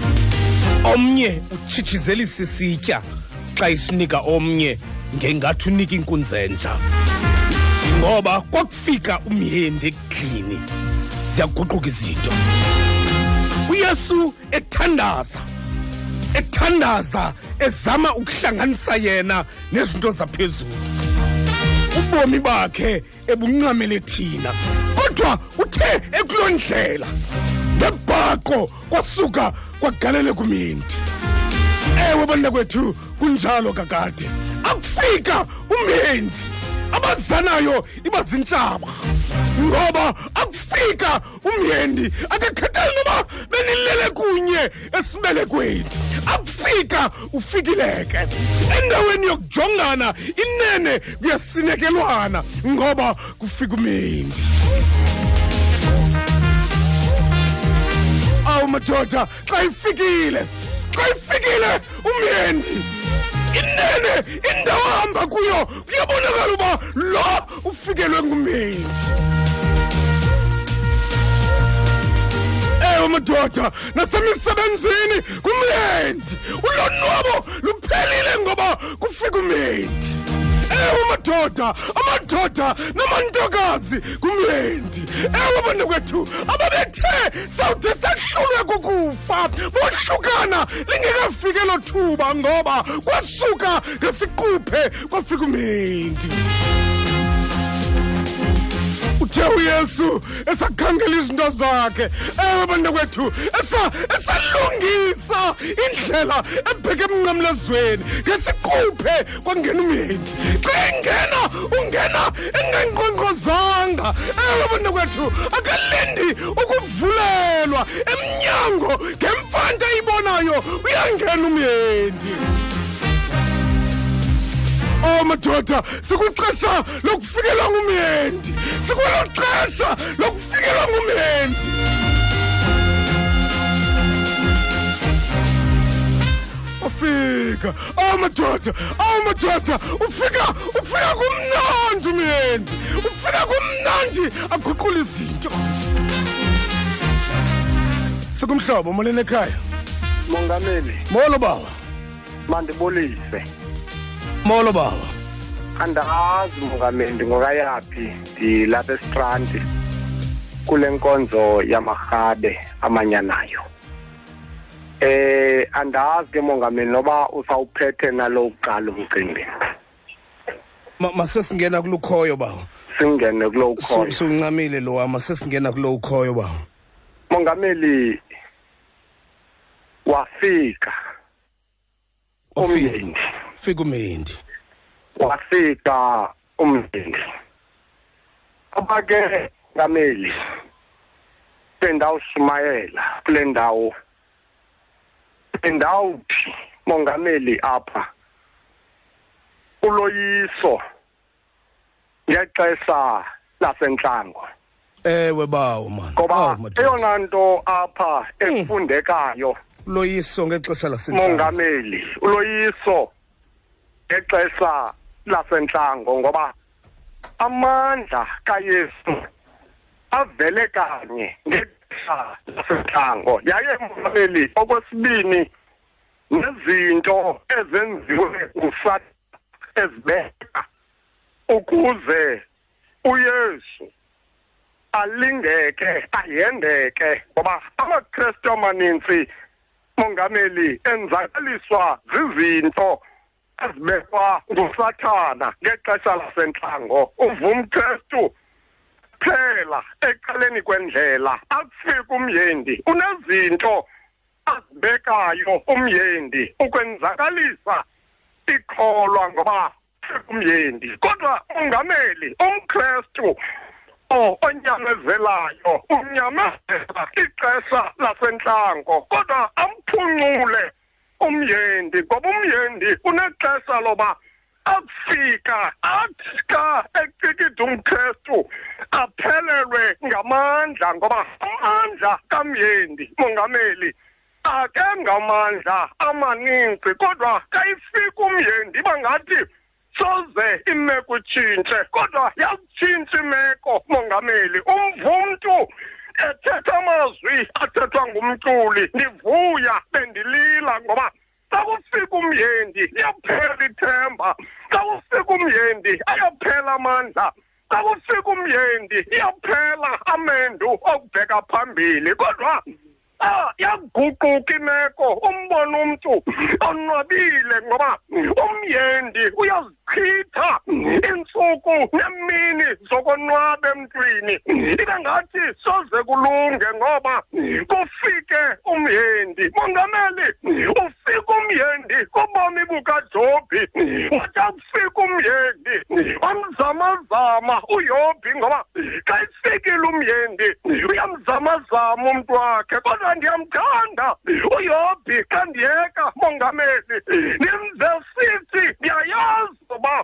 omnye utshitshizelisa isitya xa isinika omnye ngengathi unika inkunzenja. Ngoba kwakufika umyendi ekudlini ziyaguquka izinto. Uyesu ethandaza ethandaza ezama ukuhlanganisa yena nezinto zaphezulu. Ubomi bakhe ebuncamele thina kodwa uthe ekuloo ndlela ngebhaqo kwasuka kwagalele kuminti ewe bantakwethu kunjalo kakade. Akufika umyindi abazanayo iba zintshaba ngoba akufika umyendi akakhathali noba benilele kunye esibelekweni akufika ufikileke. Endaweni yokujongana inene kuyasinekelwana ngoba kufika umyendi awu madoda xa ifikile xa ifikile umyendi. Inene indawo ahamba kuyo. Kuyabonakala uba lo ufikelwe ngumendi ewe madoda nasemisebenzini kumendi ulonwabo luphelile ngoba kufika umyendi ewe madoda amadoda namantokazi kumyendi ewe bantakwethu ababethe sawude sahlulwe kukufa. Bohlukana lingekafiki elo thuba ngoba kwasuka ngesiquphe kwafika umyendi uthe uyesu esakhangela izinto zakhe. Ewe bantakwethu esa- esalungisa indlela ebheke emnqamlezweni. Ngesiquphe kwangena umyendi xa engena ungena engenkqonkqozanga ewe bantakwethu akalindi ukuvulelwa emnyango ngemfanta eyibonayo uyangena umyendi Oh madoda sikwixesha lokufikelwa ngumyendi sikwelo xesha lokufikelwa ngumyendi ufika. Awu madoda awu madoda ufika ufika kumnandi umyendi ufika kumnandi aguqula izinto. Sikumhlobo moleni ekhaya mongameli. Molo baba. Mandibulise molo baba andazi mongameli ndingokayaphi ndilapha esitrandi kule nkonzo yamarhabe amanyanayo? Eh andazi ke mongameli noba usawuphethe nalo kuqala umcimbi. Ma- masesingena kulukhoyo baba singene kulo ukhoyo suncamile lo wama sesingena kulo ukhoyo baba mongameli wafika. Wafika. umyeni. Fika umendi. Wafika umyeni abake ngameli bendawushumayela kule ndawo bendawuthi mongameli apha? Uloyiso ngexesha lasentlango ewe bawo man. Ngoba eyona nto apha efundekayo loyiso ngexesha lasentlango mongameli uloyiso ngexesha lasentlango ngoba amandla kayesu avele kanye ngexesha lasentlango. Yaye mongameli okwesibini nezinto ezenziwe ngusata ezibeka ukuze uyesu alingeke ayendeke ngoba amakrestu amanintsi mongameli enzakaliswa zizinto ezibekwa ngusathana ngexesha lasentlango uvumkrestu phela ecaleni kwendlela akufika umyendi unezinto azibekayo umyendi ukwenzakalisa ikholwa ngoba umyendi kodwa ungameli umkrestu o onyamezelayo unyamezela ixesha lasentlango kodwa amphuncule umyendi ngoba umyendi unexesha loba akufika athi ka ecikida umkrestu aphelelwe ngamandla ngoba amandla kamyendi mongameli ake ngamandla amaninzi kodwa kayifika umyendi bangathi soze imeko itshintshe kodwa yakutshintsha imeko mongameli umvumntu ethetha amazwi athethwa ngumculi ndivuya bendilila ngoba xa kufika umyendi iyaphela ithemba. Xa kufika umyendi ayaphela amandla. Xa kufika umyendi iyaphela amendu okubheka phambili. Kodwa Ah yaguquka imeko umbona umuntu onwabile ngoba umyendi uyazichitha insuku nemini zokonwaba emntwini. Ibe ngathi soze kulunge ngoba kufike umyendi. Mongameli ufika umyendi kubomi bukaJobi. Wathi akufika umyendi wamzamazama uYobi ngoba xa ifikile umyendi uyamzamazama umuntu wakhe. Kodwa ndiyamthanda uyobi kandiyeka mongameli. Nimvesithi ndiyayazi uba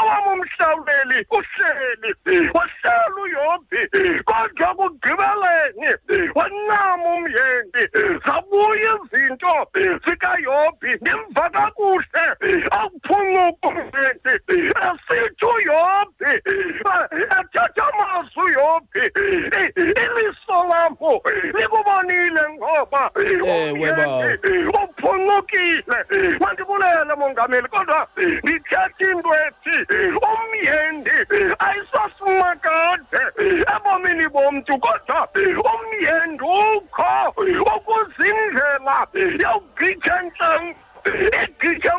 owam umhlawuleli uhleli wahleli uyobi kodwa kugqibeleni wancama umyendi zabuya izinto zikayobi ndimva kakuhle akuphunyuka umyendi esithi uyobi ethetha amazwi uyobi iliso lambo likubonile ngoba Ewe, baba. uphunyukile mandibulele mongameli kodwa ndithetha into ethi umyendi ayisasimakade ebomini bomntu kodwa ukho ukuzindlela yawugqitha entlango igqitha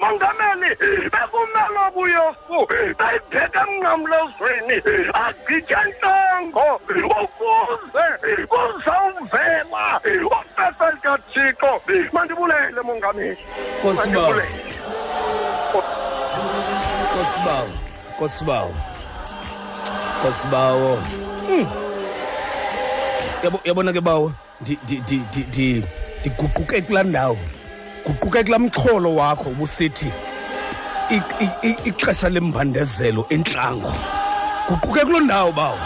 mongameli bekumele obuyesu beyibheka emnqamlezweni agqitha ukuze kuzawuvela likathixo mandibulele mongameli. Mandibulele. Nkosibawo. Nkosibawo. Nkosibawo. Hmm. Yabo yabona ke bawo di di di di di kulaa ndawo guquke kulaa mxholo wakho ubusithi ixesha lembandezelo entlango guquke kuloo ndawo bawo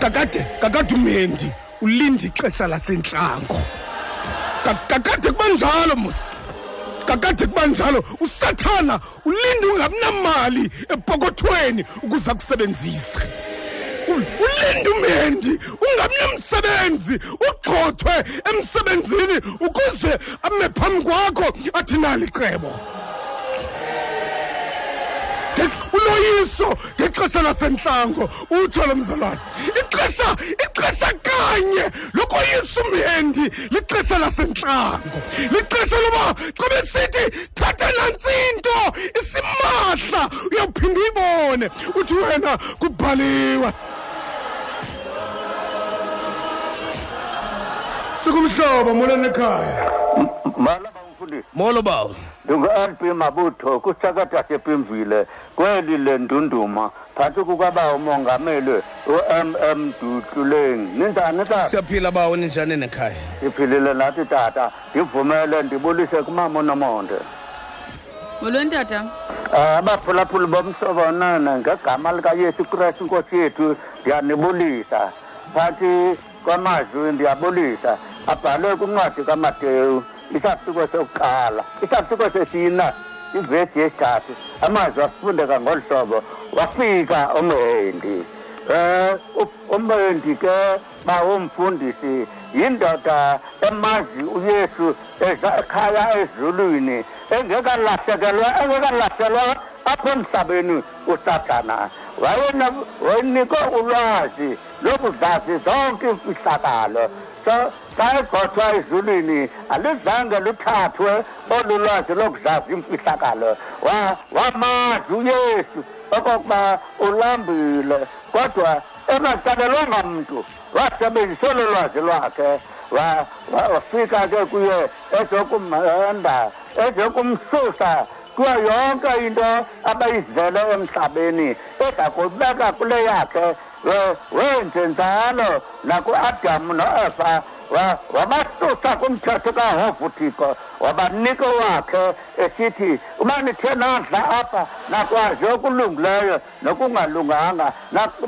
kakade kakade umendi ulinde ixesha lasentlango Ka- kakade kuba njalo musi kakade kuba njalo usathana ulinde ungabinamali epokothweni ukuze akusebenzise. Ulinde umendi ungabinamsebenzi ugxothwe emsebenzini ukuze ame phambi kwakho athi nali cebo uloyiso ngexesha lasentlango utsho lo mzalwane. Ixesha ixesha kanye. Lokoyisa umhendi lixesha lasentlango. Lixesha loba xa besithi thatha nantsinto isimahla. Uyawuphinda uyibone. Uthi wena kubhaliwe. Sikumhlobo molweni ekhaya mfundisi. Molo bawo. Ndingu-lp mabutho kusakata sepimvile kweli le ndunduma phantsi kukaba umongameli u-m m dutluleng ninjani tata siyaphila bawo ninjani nekhaya? Siphilile nathi tata. Ndivumele ndibulise kumama unomonde molweni tata um abaphulaphuli bomhlobo nene ngegama likayesu kristu inkosi yethu ndiyanibulisa phantsi kwamazwi ndiyabulisa. Abhalwe kwincwadi kamateyu. Isahluko sokuqala isahluko sesina ivesi yesithathu amazwi afundeka ngolu hlobo wafika umendi. Um umendi ke bawumfundisi yindoda emazi uyesu ekhaya ezulwini engekalahlekelwa engekalahlekelwa apha emhlabeni usathana. Wayena wayenikwe ulwazi lokuzazi zonke imfihlakalo so egothwa ezulwini alizange luthathwe olu lwazi lokuzazi imfihlakalo wamazi uyesu okokuba ulambile kodwa engatsalelwanga mntu wasebenzisa olu lwazi lwakhe. Wa- wa- wafika ke kuye ezokumenda ezokumsusa kuyo yonke into abayizele emhlabeni eza kubeka kule yakhe wenzi nzalo naku adamu noeva wabasusa kumthetho kahovuthiko wabanika wakhe esithi uba nithe nadla apha nakwazi okulungileyo nokungalunganga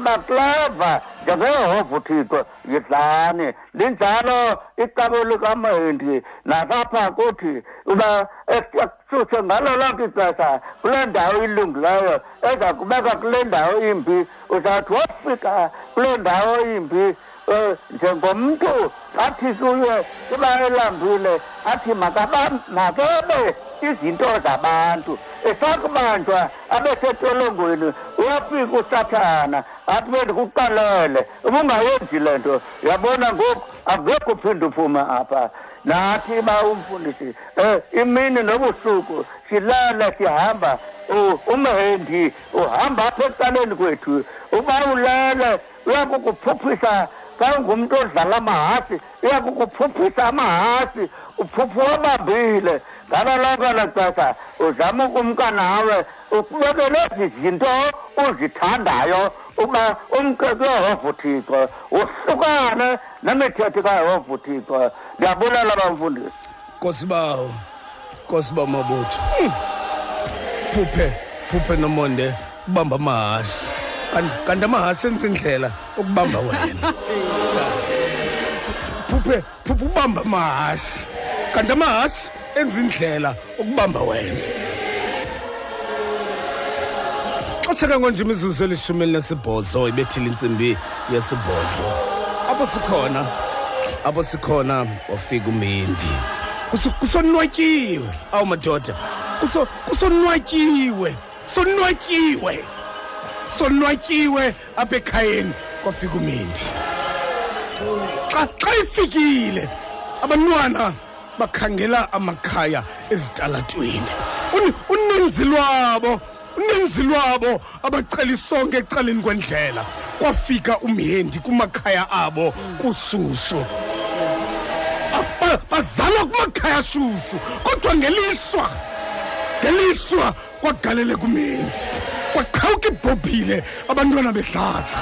nakleva njengehovuthiko yidlani linjalo icebo likamendi nakapha kuthi uba ekususe ngalo lonke ixesha kule ndawo ilungileyo eza kubeka kule ndawo imbi uzawuthi wofika kule ndawo imbi Ờ, chẳng có một câu? Athi makebe izinto zabantu esakubanjwa abesetolongweni uyafika usathana athi bendikuqalele ubungayenzi le nto uyabona ngoku angekho uphinde uphume apha nathi ba umfundisi um imini nobusuku silala sihamba umhendi uhamba apha ecaleni kwethu uba ulele uyakukuphuphisa xa ungumntu odlala amahasi uyakukuphuphisa amahasi uphuphuka bambile ngalo lonke elo xesha uzama ukumka nawe ukubekele ezi zinto uzithandayo uba umke kuyehova uthixo uhlukane nemithetho kayehova uthixo ndiyabulela bamfundisi. Nkosibawo nkosibawo mabutho phuphe phuphe nomonde ubamba amahashe. Kanti- kanti amahashe enza indlela ukubamba wena. Phuphe phuphe ubamba amahashe. Kanti amahashe enza indlela ukubamba wena xesheka ngonje imizuzu elishumi elinesibhozo ibethile intsimbi yesibhozo. Apho sikhona apho sikhona wafika umendi. Kuso- kusonwatyiwe. Awu madoda Kuso- kusonwatyiwe sonwatyiwe sonwatyiwe apha ekhayeni kwafika umendi. Xa xa ifikile abantwana bakhangela amakhaya ezitalatweni. Un- uninzi lwabo uninzi lwabo abacela isonke ecaleni kwendlela. Kwafika umhendi kumakhaya abo kushushu. Ba- bazalwa kumakhaya ashushu kodwa ngelishwa ngelishwa kwagaleleka umendi kwaqhawuka ibhobhile abantwana bedlaka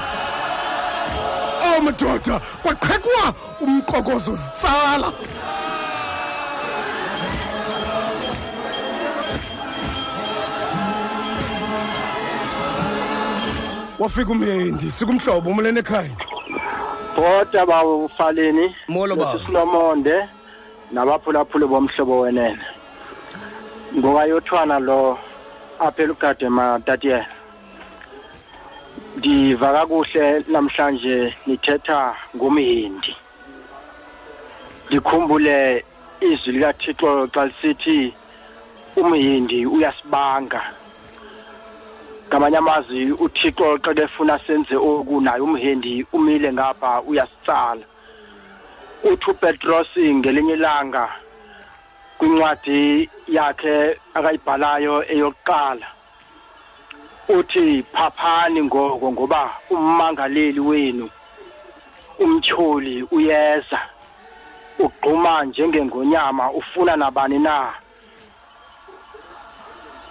awu madoda kwaqhekwa umqokozo zitsala. Wafika umhendi sikumhlobo umlene ekhaya. Bhoda bawo ufaleni molo baba. Sinomonde nabaphulaphuli bomhlobo wenene. Ngokayothwana lo apha elugade matatiyela ndiva kakuhle namhlanje nithetha ngomhindi ndikhumbule izwi likathixo xa lisithi umhindi uyasibanga. Ngamanye amazwi uthixo xa kefuna senze oku naye umhendi umile ngapha uyasitsala. Uthi upetros ngelinye ilanga kwincwadi yakhe akayibhalayo eyokuqala uthi phaphani ngoko ngoba ummangaleli wenu umtyholi uyeza. Ugquma njengengonyama ufuna nabani na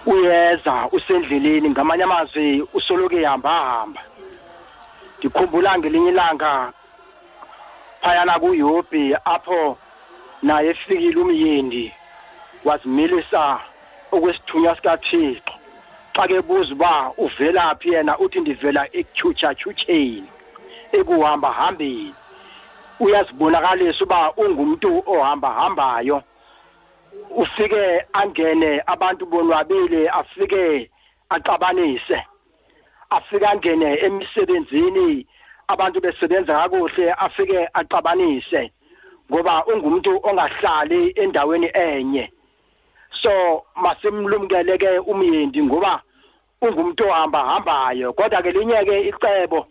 uyeza usendleleni ngamanye amazwi usoloku ehamba hamba ndikhumbula ngelinye ilanga phayana kuyobhi apho naye efikile umyindi wazimilisa okwesithunywa sikathixo. Xa kebuza uba uvelaphi yena uthi ndivela ekutyhutshatyhutsheni ekuhamba hambeni. Uyazibonakalisa uba ungumntu ohamba hambayo. Ufike angene abantu bonwabile afike axabanise afike angene emisebenzini abantu besebenza kakuhle afike axabanise ngoba ungumuntu ongahlali endaweni enye. So masimlumkele ke umyindi ngoba ungumuntu ohamba hambayo kodwa ke linye ke icebo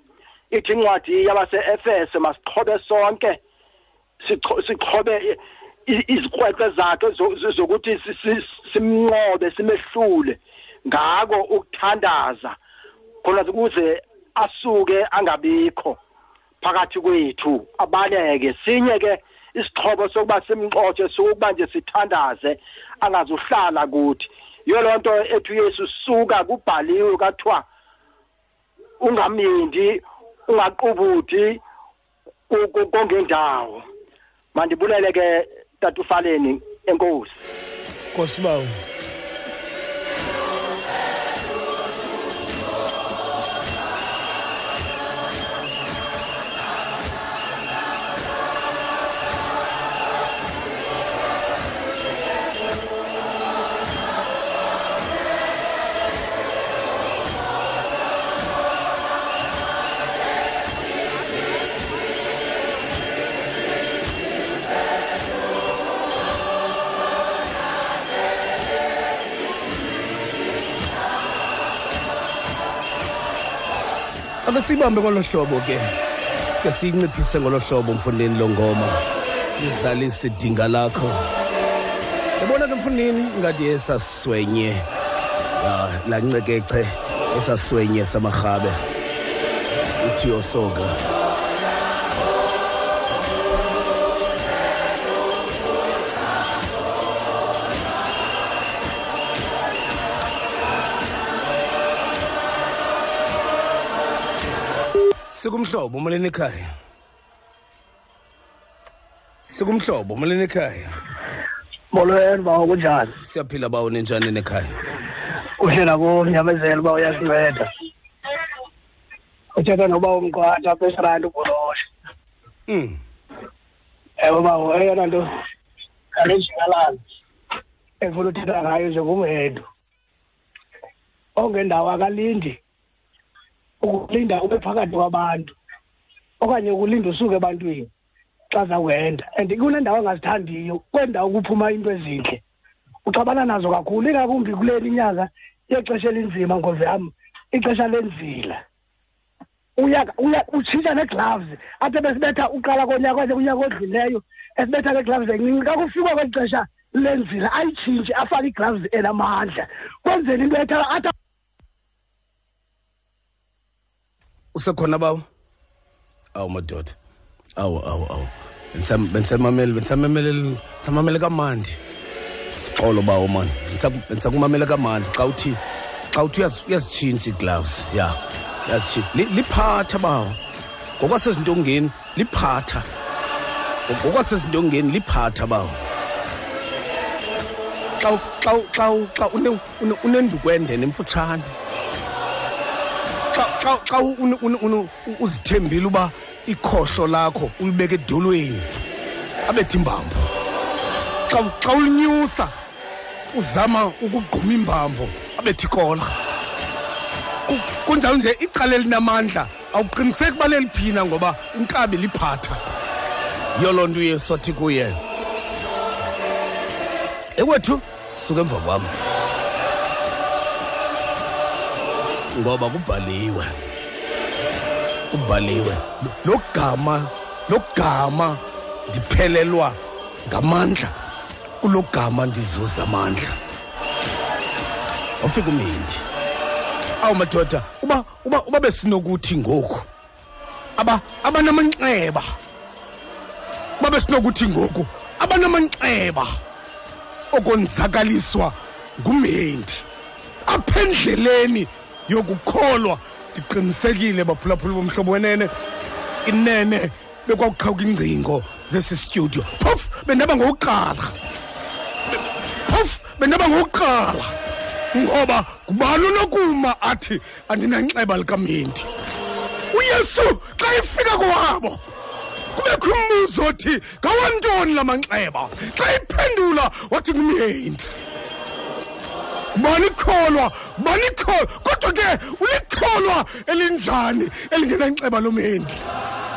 ithi incwadi yabase-efeso masiqhobe sonke i- izikrweqe zakhe zo- zo- zokuthi si- si- simnqobe simehlule. Ngako ukuthandaza khona ukuze asuke angabikho phakathi kwethu. Abaleke sinye ke isixhobo sokuba simxotshe sokuba nje sithandaze angazuhlala kuthi. Yiyo loo nto ethi uyesu suka kubhaliwe kathiwa ungamyindi ungaqubuthi kongendawo. Mandibulele ke tatufaleni enkosi. Nkosi bawo ake siyibambe ngolo hlobo ke. Ke siyinciphise ngolo hlobo mfundini lo ngoma. Izalise idinga lakho. Yabona ke mfundini ngathi esaswenye. Lancekece esaswenye samarhabe uthiyo sikumhlobo umaleni ekhaya. Sikumhlobo umaleni ekhaya. Molweni bawo kunjani? Siyaphila bawo ninjani nekhaya? Kuhle nako nyamezelo uba uyasinceda. Uthetha noba umqwatha apha esirayini ubholosha Mm. ewe bawo eyona nto alenjingalala efuna uthetha ngayo njengomhedu ongendawo akalindi ukulinda ube phakathi kwabantu okanye ukulinda usuke ebantwini xa zawenda. And kunendawo angazithandiyo kwendawo kuphuma into ezintle uxabana nazo kakhulu ingakumbi kuleni inyanga yexesha elinzima ngozi yam ixesha lenzila. Utshintsha nee-gloves apha besibetha uqala konyaka kunyaka odlulileyo esibetha nee-gloves encinci. Xa kufikwa kweli xesha lenzila ayitshintshe afake ii-gloves enamandla. Kwenzela into etha usekhona bawo? Awu madoda. Awu awu awu. Bendisam- bendisamamele bendisamamele samamele kamandi. Sixolo bawo mani Bendisa- bendisakumamele kamandi. Xa uthi xa uthi uyaz- uyazitshintsha iigloves ya uyazitshintsha liphatha bawo. Ngokwasezintongeni liphatha. Ngokwasezintongeni liphatha bawo. Xa xa xa xa une- une- unendukwendene emfutshane xa uzithembile uba ikhohlo lakho ulibeka edolweni. Abethi imbambo xa ulinyusa uzama ukugquma imbambo abethi ikola kunjalo nje icala elinamandla awuqiniseki uba leliphina ngoba inkabi liphatha. Yiyo loo nto uyesu athi kuye. Ekwethu suke emva kwam ngoba kubhaliwe. Kubhaliwe. Lo gama lo gama ndiphelelwa ngamandla. Kulo gama ndizuza amandla. Wafika umindi. Awu madoda uba uba uba besinokuthi ngoku. Aba abanamanxeba. Uba besinokuthi ngoku. Abanamanxeba. Okonzakaliswa ngumhendi apha endleleni yokukholwa. Ndiqinisekile baphulaphula bomhlobo wenene. Inene bekwakuqhawuka ingcingo zesi studio. Phofu bendaba ngokuqala. Phofu bendaba ngokuqala. Ngoba ngubani unokuma athi andinanxeba likamendi uyesu xa ifika kwabo kubekho umbuzo othi ngawantoni la manxeba? Xa iphendula wathi ngumyendi ngubani ikholwa kodwa ke ulikholwa elinjani elingenanxeba lomhendi?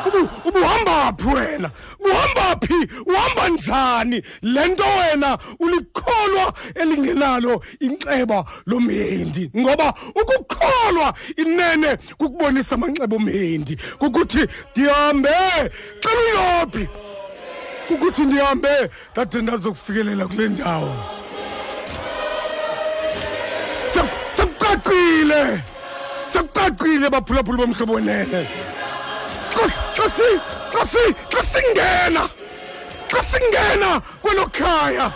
Ubu- ubuhamba phi wena? Buhamba phi? Uhamba njani? Le nto wena ulikholwa elingenalo inxeba lomhendi? Ngoba ukukholwa inene kukubonisa amanxeba omhendi. Kukuthi ndihambe xa uyophi kukuthi ndihambe ndade ndazokufikelela kule ndawo sekucacile sekucacile baphulaphula bomhlobo wenene. Xa singena xa singena kwelo khaya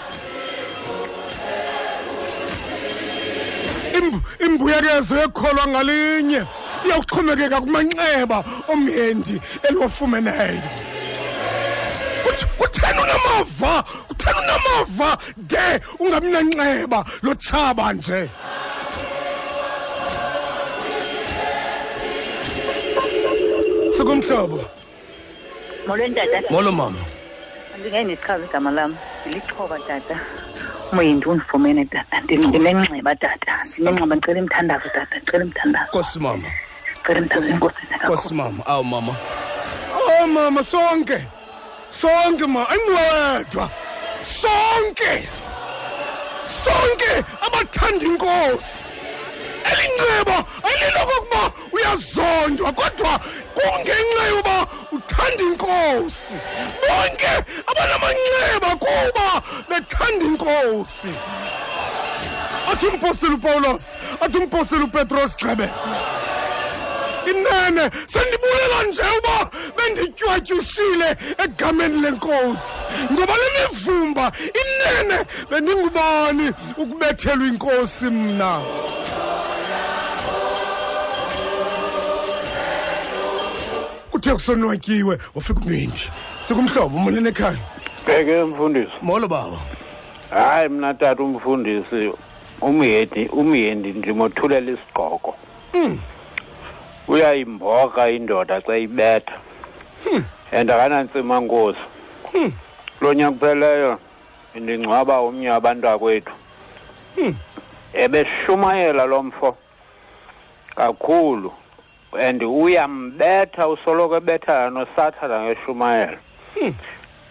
imbuyekezo ekholwa ngalinye iyawuxhomekeka kumanxeba omyendi eliwafumeneyo. Kutheni unamava kutheni unamava de ungabi nanxeba lotshaba nje sikumhlobo. Molweni tata molo mama. Andingeke ndichaze igama lam. Ndilixhoba tata. Umyindi undifumene tata. Ndi- ndinenxeba tata. Ndinenxeba ndicela imthandazo tata. Ndicela imthandazo. Kosi mama. Ndicela imthandazo enkosini kosi mama. Awu mama. Awu mama sonke. Sonke ma. Ayinguwedwa sonke. Sonke. Abathanda inkosi. Elinxeba alilokokuba uyazondwa kodwa kungenxa yoba uthanda inkosi. Bonke abanamanxeba kuba bethanda inkosi. Athi umpostoli upawulos athi umpostoli upetros gqebe inene sendibulela nje uba benditywatyushile egameni lenkosi. Ngoba le mivumba inene bendingubani ukubethelwa inkosi mna? Kuthe kusonwatyiwe wafika umyindi sikumhlobo umonene ekhaya. Bheke mfundisi. Molo baba. Hayi mna tata umfundisi umyedi umyendi ndimothulela isigqoko. Uyayimboka indoda xa ibetha. And akanantsima nkosi lo nyaka kupheleyo ndingcwaba omnye abantu akwethu ebeshumayela lo mfo. Kakhulu. And uyambetha usoloko ebethana nosathana ngeshumayela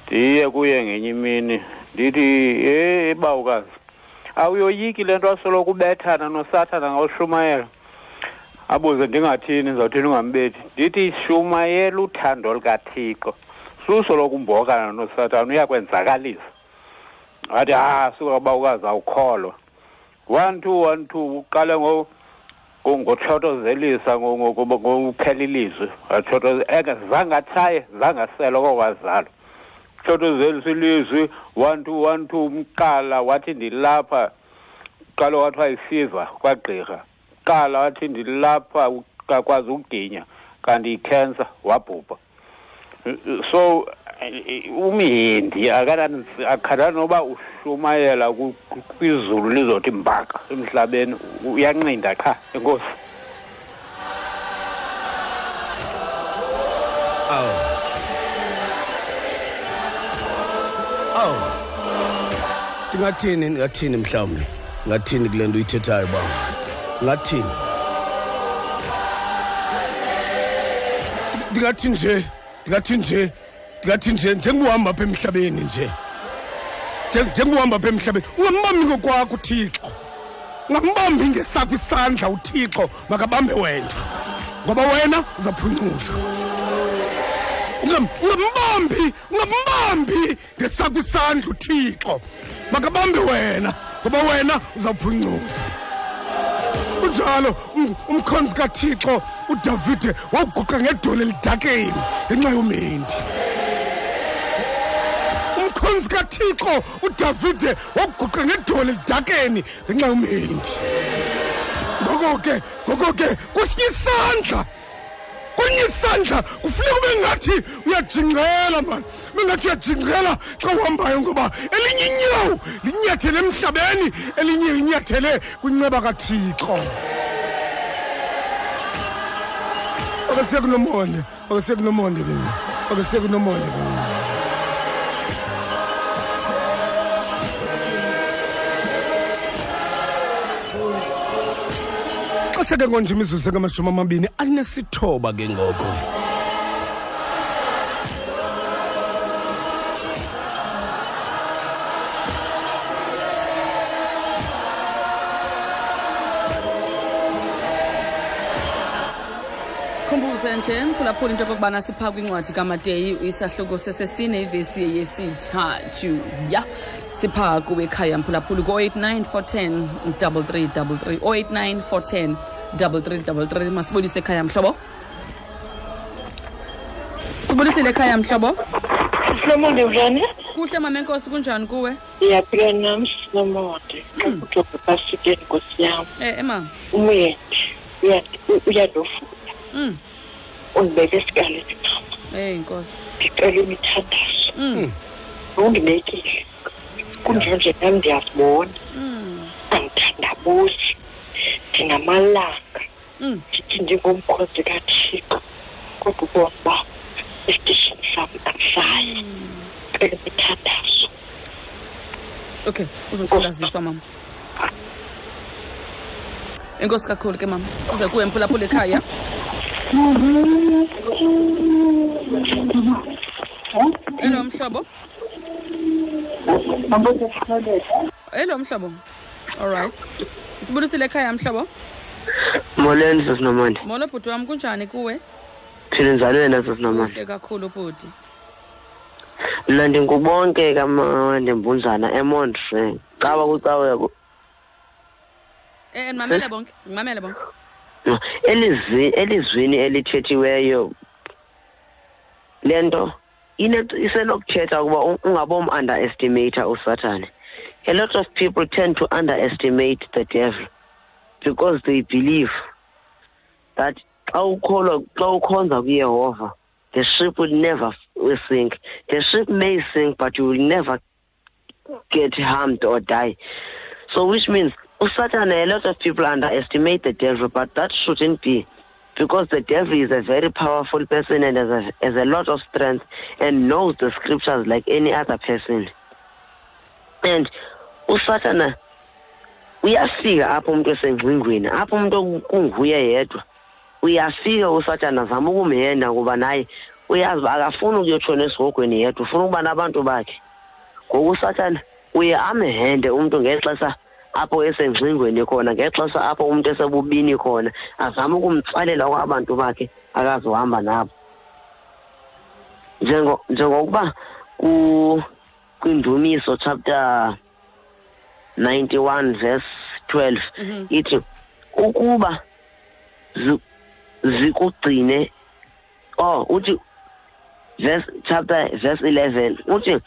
ndiye kuye ngenye imini ndithi ey bawukazi awuyoyiki le nto asoloko ubethana nosathana ngoshumayela abuze ndingathini? Ndizawuthini ungambethi ndithi shumayela uthando lukathixo. Susoloko umbokana nosathana uyakwenzakalisa wathi ha suka bawukazi awukholwa. One two one two uqale ngo ngo- ngokuphela ilizwi. Zange atshaye zange asele okokwazalo thotozelisa ilizwi one two one two umqala wathi ndilapha uqala wathi wayisiva kwagqirha. Qala wathi ndilapha kakwazi ukuginya kanti ikhensa wabhubha. So umhindi akhala noba ushumayela kwizulu lizothi mbaka emhlabeni uyanqinda qha enkosi oh. ndingathini ndingathini mhlawumbi? Ndingathini kule nto uyithethayo uba ndingathini ndingathi nje ndingathi nje ndingathi nje njengohamba apha emhlabeni nje Nje- njengohamba apha emhlabeni ungambambi ngokwakho uthixo. Ungambambi ngesakho isandla uthixo makabambe wena. Ngoba wena uzaphuncula. Ungam- ungambambi ungambambi ngesakho isandla uthixo makabambe wena. Ngoba wena uzaphuncula. Kunjalo um- umkhonzi kathixo udavide wawuguqa ngedolo elidakeni ngenxa yomendi umkhonzi kathixo udavide waguqa ngedolo elidakeni ngenxa yomendi. Ngoko ke ngoko ke kwesinye isandla kwenye isandla kufuneka ube ngathi uyajingela mani ube ngathi uyajingela xa uhambayo ngoba elinye inyawo linyathele emhlabeni elinye linyathele kwinceba kathixo. Okesiye kunomonde okesiye kunomonde ke. Akasiye kunomonde xesha ke ngonje imizuzu engamashumi amabini anesithoba ke ngoko. Khumbuze nje mphulaphula into yokokubana sipha kwincwadi kamateyi isahluko sesesine ivesi yesithathu. Ya sipha kuwekhaya mphulaphula ko-89 410 3333 089 410 double three double three. Masibonise ekhaya mhlobo? Sibonisile ekhaya mhlobo? Silomonde njani? Kuhle mama enkosi kunjani kuwe? Ndiyaphila nam silomonde hmm. kuthoba ebhasikeni nkosi yam. Eh, eh, Ema umyende uyandofuna hmm. undibeke sikale mama. Ey inkosi. Ndicela imithandazo. Hmm. Undibekile. Kunjanje nam ndiyazibona andithandabuzi ndinamalanga mm. Ndithi ndingumkhosi kathixo kodwa ubona uba esitishini sam akusayi cela mithandazo okay uzothandaziswa mama. Enkosi kakhulu ke mama. Size kuwe mphulaphula ekhaya. Hello mhlobo. Elo mhlobo alright sibulisile ekhaya mhlobo? Molweni sasinomandi molo bhuti wam kunjani kuwe? Phile njani wena sasinomandi kuhle kakhulu bhuti. Mna ndingubonke kamandembunjana emondre caba kucawe ku- eh ndimamele bonke ndimamele bonke. Elizwi elizwini elithethiweyo le nto ine- isenokuthetha ukuba u- ungabom-underestimate usathane. A lot of people tend to underestimate the devil because they believe that xa ukholwa xa ukhonza the ship will never sink the ship may sink but you will never get harmed or die so which means Satan, a lot of people underestimate the devil, but that shouldn't be. Because the devil is a very powerful person and has a, has a lot of strength and knows the scriptures like any other person. And uSatana. Uyafika apho umuntu esengcingweni apho umuntu kunguye yedwa. Uyafika usatana azama ukumhenda ngoba naye uyazi uba akafuni ukuyotshona esigogweni yedwa ufuna ukuba nabantu bakhe. Ngoku usatana uye amhende umntu ngexesha apho esengcingweni khona ngexesha apho umntu esebubini khona azame ukumtsalela kwabantu bakhe akazohamba nabo. Njengo njengokuba ku kwindumiso chapter 91 verse 12 ithi ukuba zi- zikugcine oh uthi verse chapter verse 11 uthi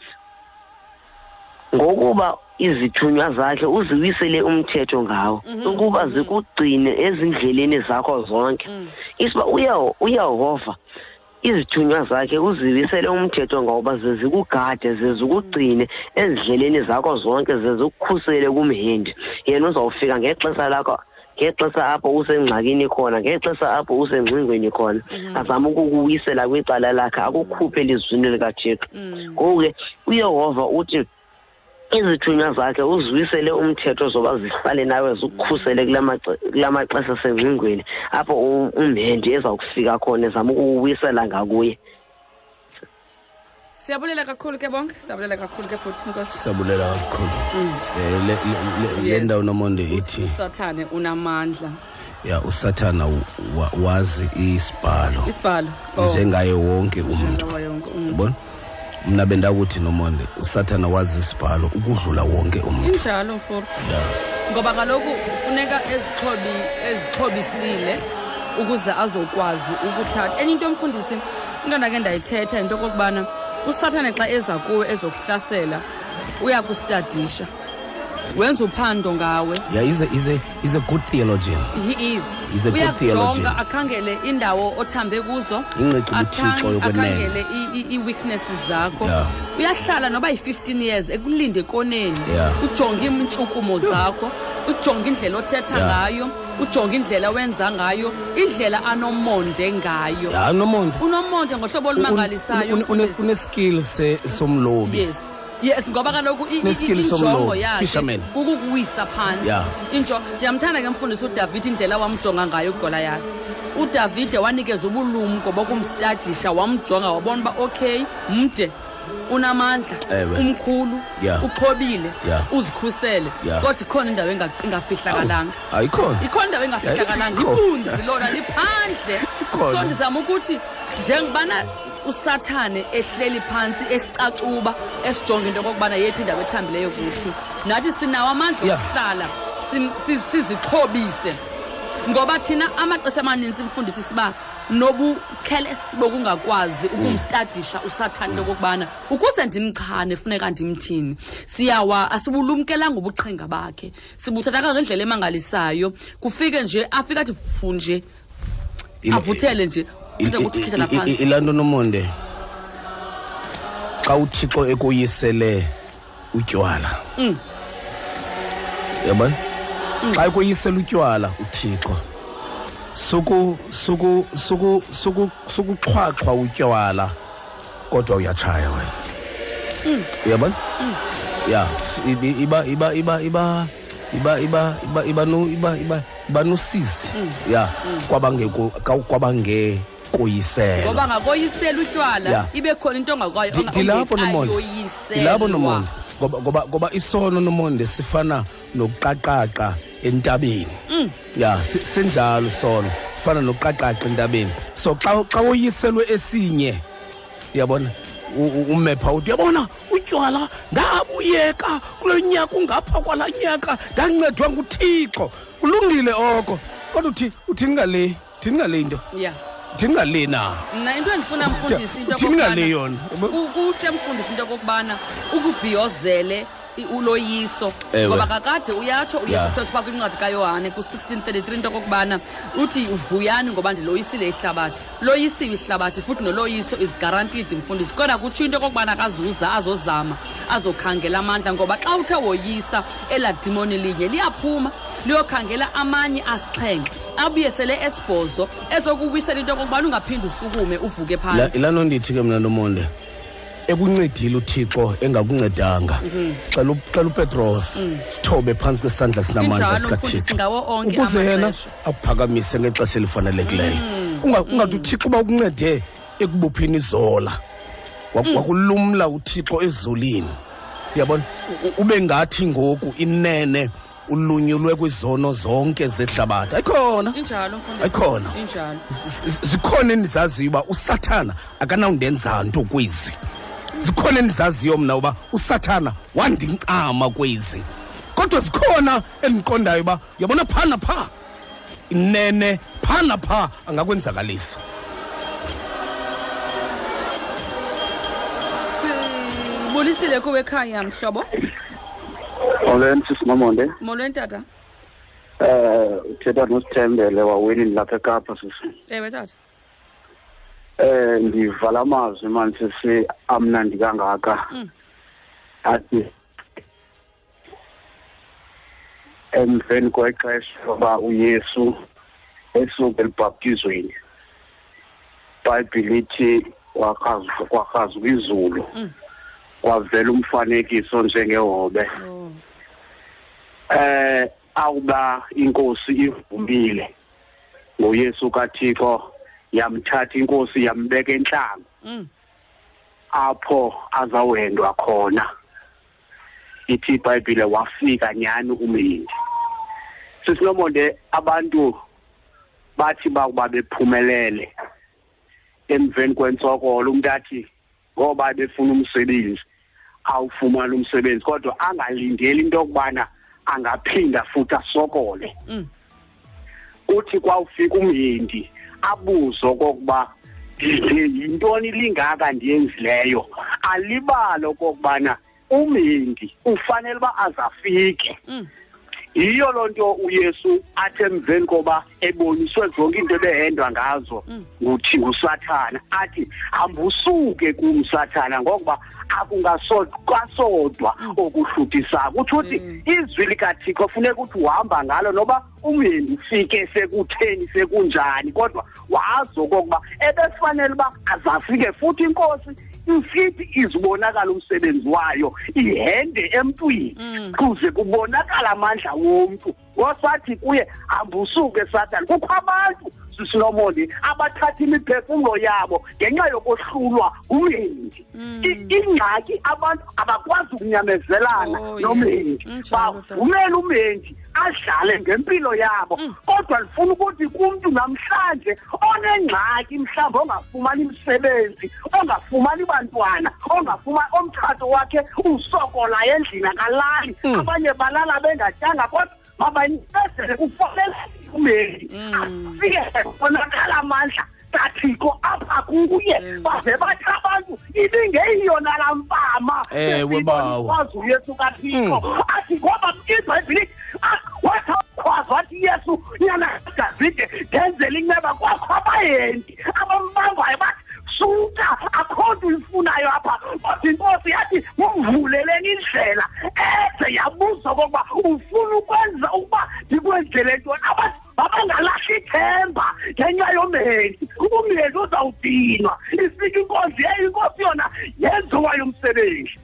ngokuba izithunywa zakhe uziwisele umthetho ngawo ukuba zikugcine ezindleleni zakho zonke. Isiba uya- uyehova izithunywa zakhe uziwisele umthetho ngoba ze zikugade ze zikugcine ezindleleni zakho zonke ze zikukhusele kumhendi yena uzawufika ngexesha lakho ngexesha apho usengxakini khona ngexesha apho usengcingweni khona. Azame ukukuwisela kwicala lakhe akukhuphe elizwini likathixo. Ngoku ke uyehova uthi izithunywa zakhe uzwisele umthetho zoba zihlale nawe zikukhusele kula maxesha sengcingweni apho umhendi eza ezawukufika khona ezama ukuwisela ngakuye. Siyabulela kakhulu ke bonke siyabulela kakhulu ke bhuti siyabulela kakhulu. Mm. Eh, le- ndawo nomonde ithi usathane unamandla. ya usathana wazi isibhalo isibhalo Oh. njengaye wonke umuntu. Njengaye yabona mna bendakuthi nomonde usathana wazi isibhalo ukudlula wonke umuntu. Injalo for ngoba kaloku funeka ezixhobi ezixhobisile ukuze azokwazi ukuthatha. Enye into emfundisi into ndake ndayithetha yinto okokubana usathane xa eza kuwe ezokuhlasela uyakusitadisha wenza uphando ngawe. Yeah he's a, he's a, he's a good theologian. He is. He's a good theologian. akhangele indawo othambe kuzo. Ingqiqo akhangele i- i- ii-weaknesses zakho. Yeah. uyahlala noba yi-15 years ekulinde koneni. Yeah. ujonge iintshukumo zakho. Ujonge indlela othetha Yeah. ngayo. Ujonge indlela wenza ngayo. Indlela anomonde ngayo. Ya nomonde unomonde ngohlobo olumangalisayo uneskills somlobi. Yes yes ngoba kaloku injongo yakhe kukukuwisa phantsi Yeah. injo ndiyamthanda ke mfundisi udavid indlela wamjonga ngayo ugoliath udavide wanikeza ubulumko bokumstadisha wamjonga wabona uba okay mde unamandla umkhulu Yeah. uzikhusele. Yeah. kodwa ikhona indawo enga- engafihlakalanga. Ikhona indawo engafihlakalanga. Ibunzi lona liphandle. So ndizama ukuthi njengobana usathane ehleli phantsi esicacuba esijonga into okokubana yephi indawo ethambileyo kuthi. Nathi sinawo amandla okuhlala sizixhobise. Ngoba thina amaxesha amanintsi mfundisi siba nobukhelesi bokungakwazi ukumstadisha usathane into okokubana ukuze ndimchane funeka ndimthini. Siyawa asibulumkelanga ubuqhinga bakhe. Sibuthatha kangendlela emangalisayo. Kufike nje afike athi phu nje avuthele nje. Ilaa nto nomonde xa uthixo ekoyisele utywala. Mm. yabona? Xa ekoyisela utywala uthixo suku suku suku suku sukuxhwaxhwa utywala kodwa uyatshaya wena. Mm. uyabona? Ya iba iba iba iba iba iba iba iba iba iba iba nosizi. Ya kwabangeko kwabangekoyisela ngoba ngakoyisela utywala Ya. ibe khona into ongakwayo Di- dilapho nomonde. dilapho nomonde. Ngoba ngoba ngoba isono nomonde sifana nokuqaqaqa entabeni. Mm. ya si- sinjalo isono sifana nokuqaqaqa entabeni. So xa xa uyiselwe esinye uyabona? Umepha uthi uyabona? Utywala ndabuyeka kulo nyaka ungapha kwala nyaka ndancedwa nguthixo. Kulungile oko. Kodwa uthi uthini ngale uthini ngale into. Ya. Uthini ngale na mna into endifuna mfundisi into uthini ngale yona. Ku- kuhle mfundisi into okokubana ukubhiyozele i- uloyiso ngoba kakade uyatsho Ya. uyesu kristu phaa kwincwadi kayohane ku-1633 into okokubana uthi vuyani ngoba ndiloyisile ihlabathi. Loyisiwe ihlabathi futhi noloyiso is guaranteed mfundisi. Kodwa kutsho into okokubana akazuza azozama azokhangela amandla ngoba xa uthe woyisa elaa dimoni linye liyaphuma. Liyokhangela amanye asixhenxe abuye sele esibhozo ezokuwisela into yokokubana ungaphinde usukume uvuke La- phantsi ilaa nto ndithi ke mna nomonde ekuncedile uthixo engakuncedanga. Xa xela u- xela upetros Mm. sithobe phantsi kwesandla sinamandla sikathixoukuze yena akuphakamise ngexesha elifanelekileyo. Mm. Ungathi uthixo uba ukuncede ekubuphini izola Mm. wakulumla uthixo ezulini uyabona ube ngathi ngoku inene ulunyulwe kwizono zonke zehlabathi. Ayikhona. Injalo mfundisi. Ayikhona. injalo. Zikhona endizaziyo uba usathana akanawundenza nto kwezi. Zikhona endizaziyo mna uba usathana wandincama kwezi. Kodwa zikhona endiqondayo uba uyabona phaa naphaa inene phaa naphaa angakwenzakalisa. Bulisile kuwe ekhaya mhlobo Molweni sisimamonde molweni tata Eh uthetha nosithembele waweni lapha eKapa sisi. ewe tata Eh ndivala amazwi mani sisi amnandi kangaka. Mm. Athi emveni kwexesha loba uYesu esuke elibhaptizweni. Bhayibhile ithi wakhazu izulu. Mm. kwavela umfanekiso njengehobe eh awuba inkosi ivumile. ngoYesu kaThixo yamthatha inkosi yambeka enhlango Mm. apho azawendwa khona. Ithi iBhayibhile wafika nyani umlindi. Sisinomonde abantu bathi bakuba bephumelele emveni kwentsokolo umuntu athi ngoba befuna umsebenzi awufumana umsebenzi. Kodwa angalindeli into yokubana angaphinda futhi asokole. Mm. Uthi kwawufika umhindi abuzo kokuba yintoni lingaka ndiyenzileyo? Alibalo kokubana umhindi ufanele uba azafike. Mm. Yiyo loo nto uyesu athi emveni koba eboniswe zonke into ebehendwa ngazo nguthi ngusathana athi hambusuke kum sathana ngokuba akungasodwa okuhluthisayo. Kutsho ukuthi izwi likathixo funeka ukuthi uhamba ngalo noba umyeni ufike sekutheni sekunjani kodwa wazi okokuba ebefanele uba azafike futhi inkosi ifithi izibonakala umsebenzi wayo? Ihende emntwini kuze kubonakala amandla womntu wasathi kuye hambusuke sathane. Kukho abantu sisilomondi abathatha imiphefumlo yabo ngenxa yokohlulwa umyeni I- ingxaki abantu abakwazi ukunyamezelana nomyeni bavumela umyeni adlale ngempilo yabo kodwa lifuna ukuthi kumntu namhlanje onengxaki mhlawumbi ongafumani imisebenzi ongafumani bantwana ongafumani omtshato wakhe usokola endlini akalali. Abanye balala bengatyanga kodwa mabayincedele kufanele umeli afike bonakala amandla kathixo apha kuye. Baze bathi abantu ibingeyiyona nala mfama Ewe, bawo. uyesu kathixo. Athi ngoba ibhayibhile "Ah, wathi akhwazi wathi yesu nyana kadavide ngenzela inceba kwakho abayendi abambambayo bathi suka akho nto uyifunayo apha. Kodwa inkosi yathi mumvuleleni indlela ede yabuza okokuba ufuna ukwenza ukuba ndikwenzele ntoni. Abathi mabangalahli ithemba ngenxa yomhendi umhendi uzawudinwa. Ifika inkosi ye inkosi yona yenziwayo umsebenzi.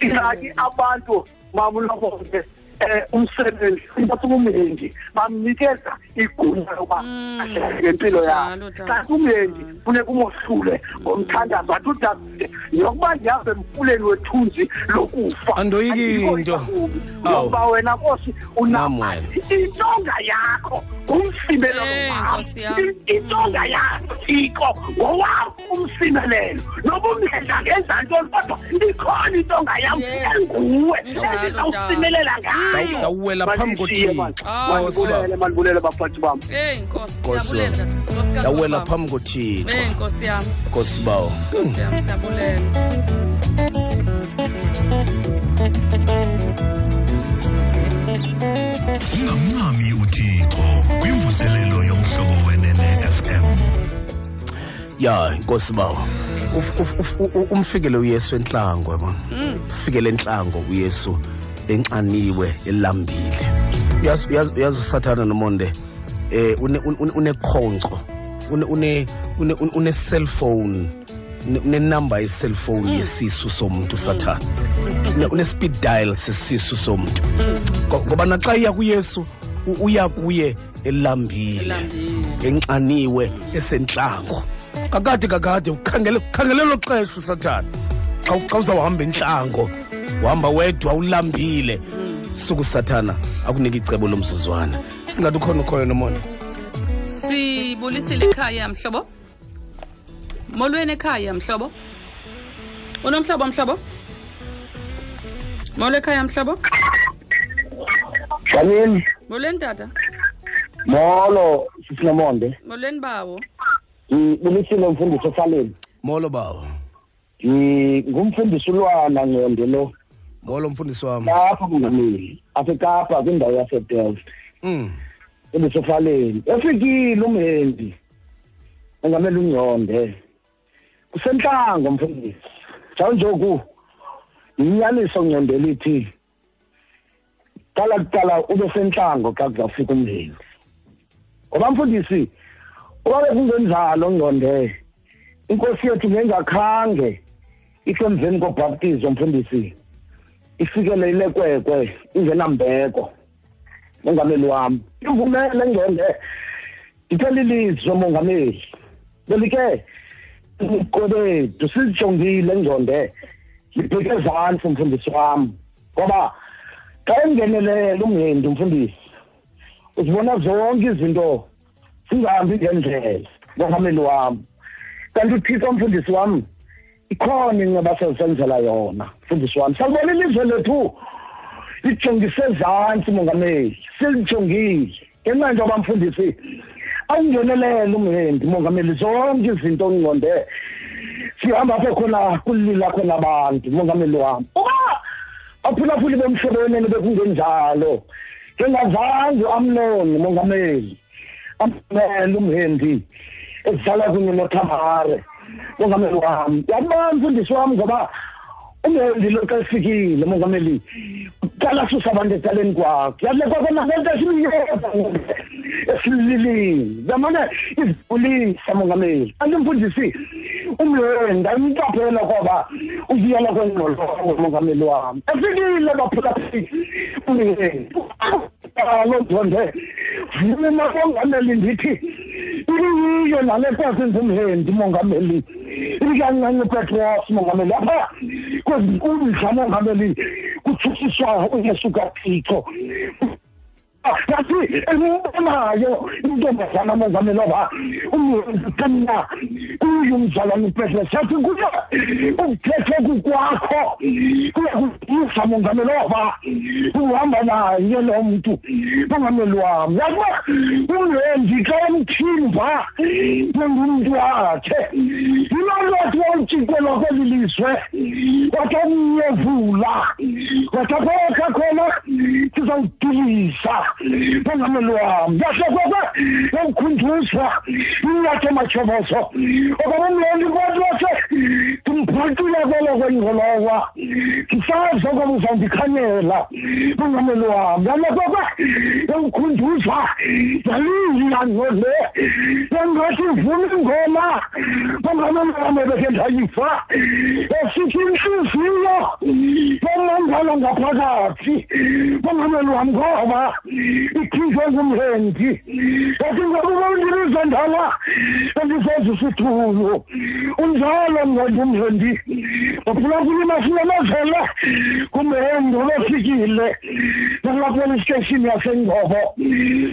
Ingaki abantu mamulobonke um umsebenzi inkosi umhendi. Bamnikeza igunya yokuba ahlale ngempilo yakhe. kanti umhendi funeka umohlule ngomthandazo athi udavide yokuba ndihambe emfuleni wethunzi lokufa Andoyiki into. ngoba wena nkosi Nam unamali intonga yakho ngumsimelelo wakho. intonga yakho thixo ngowakho umsimelelo. Noba umhedla ngenza ntoni kodwa ikhona intonga yam enguwe. Endizawusimelela ngayo ndawuwela phambi kothixomanibulele ah, ndawuwela phambi kothixonkosi bawo. Ungamncami uthixo kwimvuselelo yomhlobo wenene fm ya inkosi bawo. Umfikele uyesu entlango yabona? Ufikele entlango uyesu enxaniwe elambile. Uyazi usathana nomonde eh une une- unekhonco une une une cellphone une number ye cellphone yesisu somuntu sathana Une- une speed dial sesisu somuntu ngoba naxa iya kuyesu uya kuye elambile enxaniwe esentlango. Kakade kakade ukhangele lo xesha usathana xa xa uzawuhamba entlango uhamba wedwa ulambile. Suku sathana akunika icebo lomzuzwana. Singathi ukhona ukhoyo nomona sibulisile ekhaya mhlobo? Molweni ekhaya mhlobo? Unomhlobo mhlobo? Molo ekhaya mhlobo? Janini, molweni tata? Molo sisinomonde. molweni bawo? Ngibulisile umfundisi osaleni. molo bawo. Ngingumfundisi ulwana ngqondo lo. Molo mfundisi wami Lapha kungamili. Asekapa kwindawo yaseDelft. Mm. Ebesofaleni. Efikile umhendi. Engamele ungconde. Kusentlango mfundisi. Njalo inyaniso ngcondela ithi qala kuqala ube sentlango xa kuzawufika umhendi ngoba mfundisi owabe kungenjalo ngqonde inkosi yethu ngengakhange ihle emveni kobhaptizo mfundisi ifikele ilekwekwe ingenambeko. Mongameli wami ivumele ngqonde ndithela ilizwe mongameli. Belike kodethu sizijongile ngqonde libheke ezantsi mfundisi wami. Ngoba xa engenelela umhendi umfundisi uzibona zonke izinto zingahambi ngendlela mongameli wami. Kanti uthixo mfundisi wami ikhona inceba sezenzela yona mfundisi wami. Salibona ilizwe lethu? Lijongise ezantsi mongameli. Silijongile. Ngenxa nto abamfundisi awungenelele umhendi mongameli zonke izinto ngqonde sihamba apha khona kulila khona abantu mongameli wami. Uba aphulaphuli bomhlobo wenene bekungenjalo ngengazange amnoni mongameli. Amele umhendi ezidlala kunye nothamare. Mongameli wami yabona mfundisi wami ngoba umhendi lokhu efikile mongameli. Kuqala susa abantu ecaleni kwakhe. Yadle kwakho nangento esimiyeza esililini. Yamane izibulisa mongameli. Andimfundisi umhendi ayimqaphela kwaba ukuyela kwengqolowo mongameli wami. Efikile baphulaphuli umhendi alo ntonde vuma mongameli ndithi iliyiyo nale kwasenza umhendi mongameli. Ilikancinci petros mongameli apha kwezinkundla mongameli kutshusiswa uyesu kathixo yathi embonayo intombazana mongameli oba umqina kuyo umzalwane upetros yathi kuye ukuthethe kukwakho kuya kudisa mongameli wava uhamba naye lo mntu mongameli wam yakuba umhendi xa emthimba nangumntu wakhe yiloo nto wathi wawutshikelwa kweli lizwe wathi apho wakha khona sizawudilisa mongameli wam yahlekeke yawukhunjuzwa inyathi ematshobozo okaba umlendi kwathi wakhe ndimbhaqile kwelo kwengqolowa ndisazi okoba uzawundikhanyela mongameli wam yalekwekwe yawukhunjuzwa yalila ngole yangathi ivuna ingoma. Mongameli wam ebeke ndayiva esithi intliziyo yomangala ngaphakathi. Mongameli wam ngoba ikhishwe ngumhendi yathi ngoba undiliza ndala endisenza isithulu unjalo mngendi umhendi waphulaphula imasinamazele kumhendo lofikile nakulapolice station yasengobo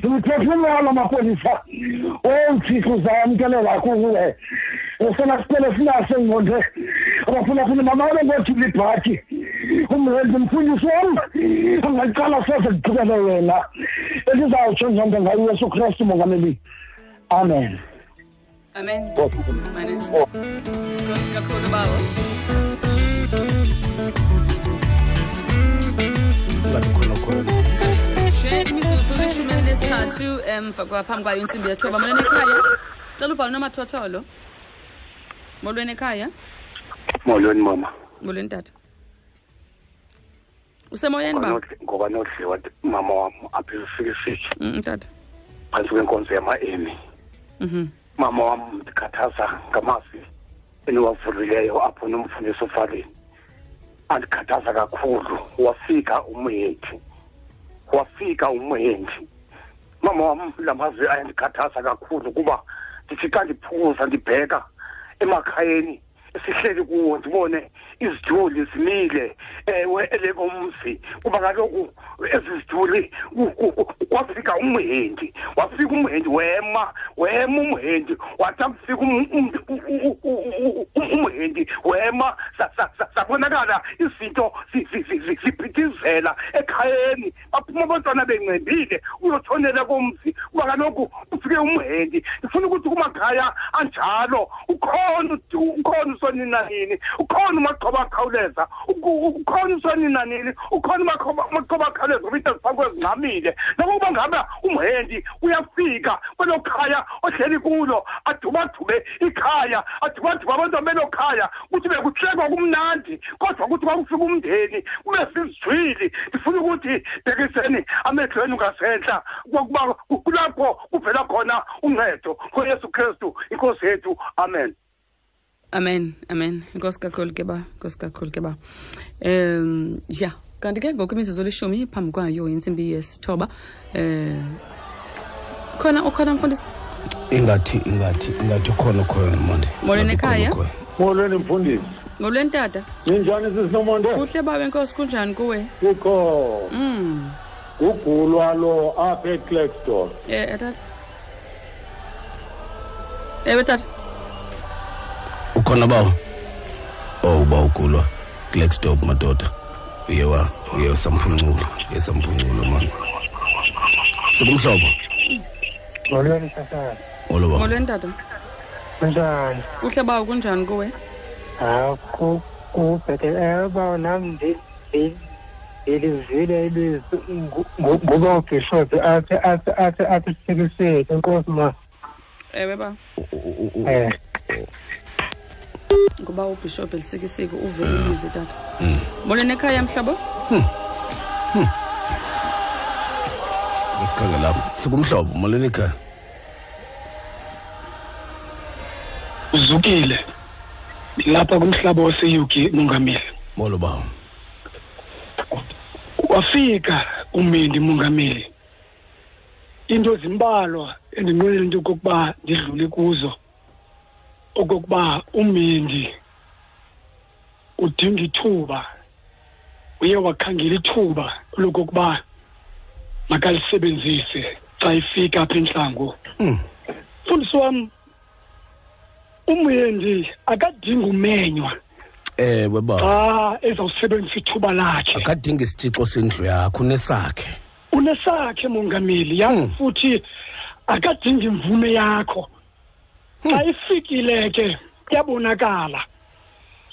imiphefumalo amapolisa. Othixo uzawamkelela kuwe. sona sicelo silase ngqonde abafunafuna mamane ngothula ibhadi umrenzi mfundisi wam angaqala soze kuqhubele wena elizawutsho njomnto ngayo uyesu kristu mongameli amen. Amen. Nkosi elinesithathu emva kwaphambi kwayo intsimbi yethoba. Malenekhaya cela uvalo nomathotholo molweni ekhaya? Molweni mama. Molweni tata. Usemoyeni ba ngoba nodliwa mama wam apha efikisiki Mm, tata. phantsi kwenkonzo yama-emi Mhm. mama wam ndikhathaza ngamazwi eniwavulileyo apho nomfundisi ufaleni andikhathaza kakhulu. Wafika umhendi. Wafika umhendi. Mama wam la mazwi ayandikhathaza kakhulu kuba ndithi xa ndiphuza ndibheka emakhayeni esihleli kuwo ndibone iziduli zimile ewe elekomzi kuba kaloku ezi ziduli ku- ku- ku- kwafika umhendi wafika umhendi wema wema umhendi wathi akufika um- um- umhendi wema sa- sa- sa- sabonakala izinto zi- zi- zi- zi- ziphithizela ekhayeni baphuma abantwana bencembile uyotshonela komzi kuba kaloku ufike umhendi ndifuna ukuthi kumakhaya anjalo ukhona ukhona usonina nini ukhona umaqhoba akhawuleza uku- ukhona usonina nini ukhona umaqhoba umaqhoba akhawuleza ngoba into ziphambi kwezingxamile nokuba ngaba umhendi uyafika kwelo khaya ohleli kulo adubathube ikhaya adubathube abantwana belo khaya kuthi bekuhlekwa kumnandi kodwa kuthi kwakufika umndeni kube sizijwili ndifuna ukuthi bhekiseni amehlweni ngasentla kwakuba kulapho kuvela khona uncedo ngoyesu kristu inkosi yethu amen. Amen amen. Inkosi kakhulu ke ba inkosi kakhulu ke ba um ya kanti ke ngoku imizuzu lishumi phambi kwayo intsimbi yesithoba um khona ukhona mfundisi? Ingathi ingathi ingathi ukhona ukhona nomonde. Molweni ekhaya? molweni mfundisi. Molweni tata. Ninjani sisinomonde? Kuhle baba enkosi kunjani kuwe? Kukho mm ugulwa lo apha eclaxton eh tata. Ewe tata ukhona bawo? Oh uba ugulwa Blackstop madoda. Uye wa uye samphuncula uye samphuncula man. Sikumhlobo? Molweni sasana. Oloba molweni tata. Kunjani kuhle bawo kunjani kuwe? Hayi ku- kubhetele uba nam ndi- ndi- ndilivile ilizwi. Nguba ubhishophi athi athi athi athi sisikiseke enkosi ma. Ewe ba um ngoba ubhishophu elisikisiko uvele ilizwi tata molweni ekhaya mhlobo Ngesikhange lapho. Sikumhlobo molweni ekhaya uzukile. Lapha kumhlaba wase-uk mongameli molo bawo. Wafika umendi mongameli. Into zimbalwa endinqwenela into okokuba ndidlule kuzo okokuba umendi udinga ithuba uye wakhangela ithuba lokokuba makalisebenzise xa ifika apha entlango. Mfundisi wam umyendi akadingi umenywa ewe baba xa ezawusebenzisa ithuba lakhe. Akadingi isitixo sendlu yakho unesakhe. Unesakhe mongameli yazi futhi akadingi imvume yakho. Xa ifikile ke yabonakala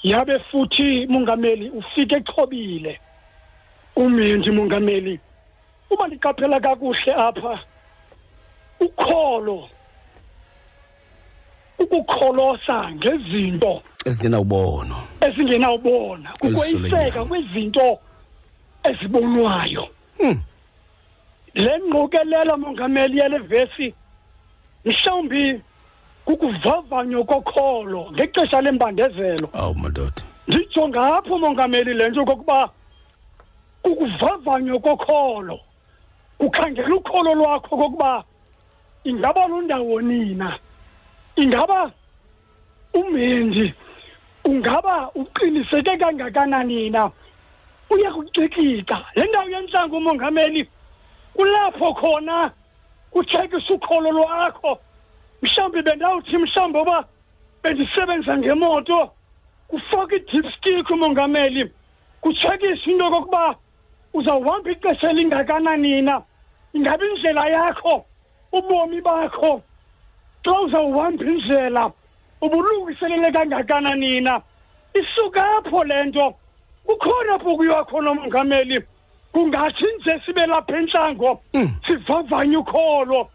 yabe futhi mongameli ufike echobile umendi mongameli uma ndiqaphela kakuhle apha ukholo ukukholosa ngezinto ezingenawubona Elisole kukoyiseka kwezinto ezibonwayo. Le ngqokelela mongameli yale vesi mhlawumbi kukuvavanyo kokholo ngexesha lembandezelo. Awu madoda. Ndijonga apho mongameli le nto kokuba kukuvavanyo kokholo kukhangela ukholo lwakho kokuba ingaba lundawo nina? Ingaba umendi ungaba uqiniseke kangakanani na? Uyakucikika le ndawo yentlango umongameli kulapho khona kutshekisa ukholo lwakho. Mhlawumbi bendawuthi mhlawumbi uba bendisebenza ngemoto kufaka i-dipstick umongameli kutshekisa into yokokuba uzawuhamba ixesha elingakanani na ingaba indlela yakho ubomi bakho xa uzawuhamba indlela ubulungiselele kangakanani na isuka apho le nto. Kukhona apho kuyiwa khona umongameli? Kungathi nje sibe lapha entlango sivavanye ukholo.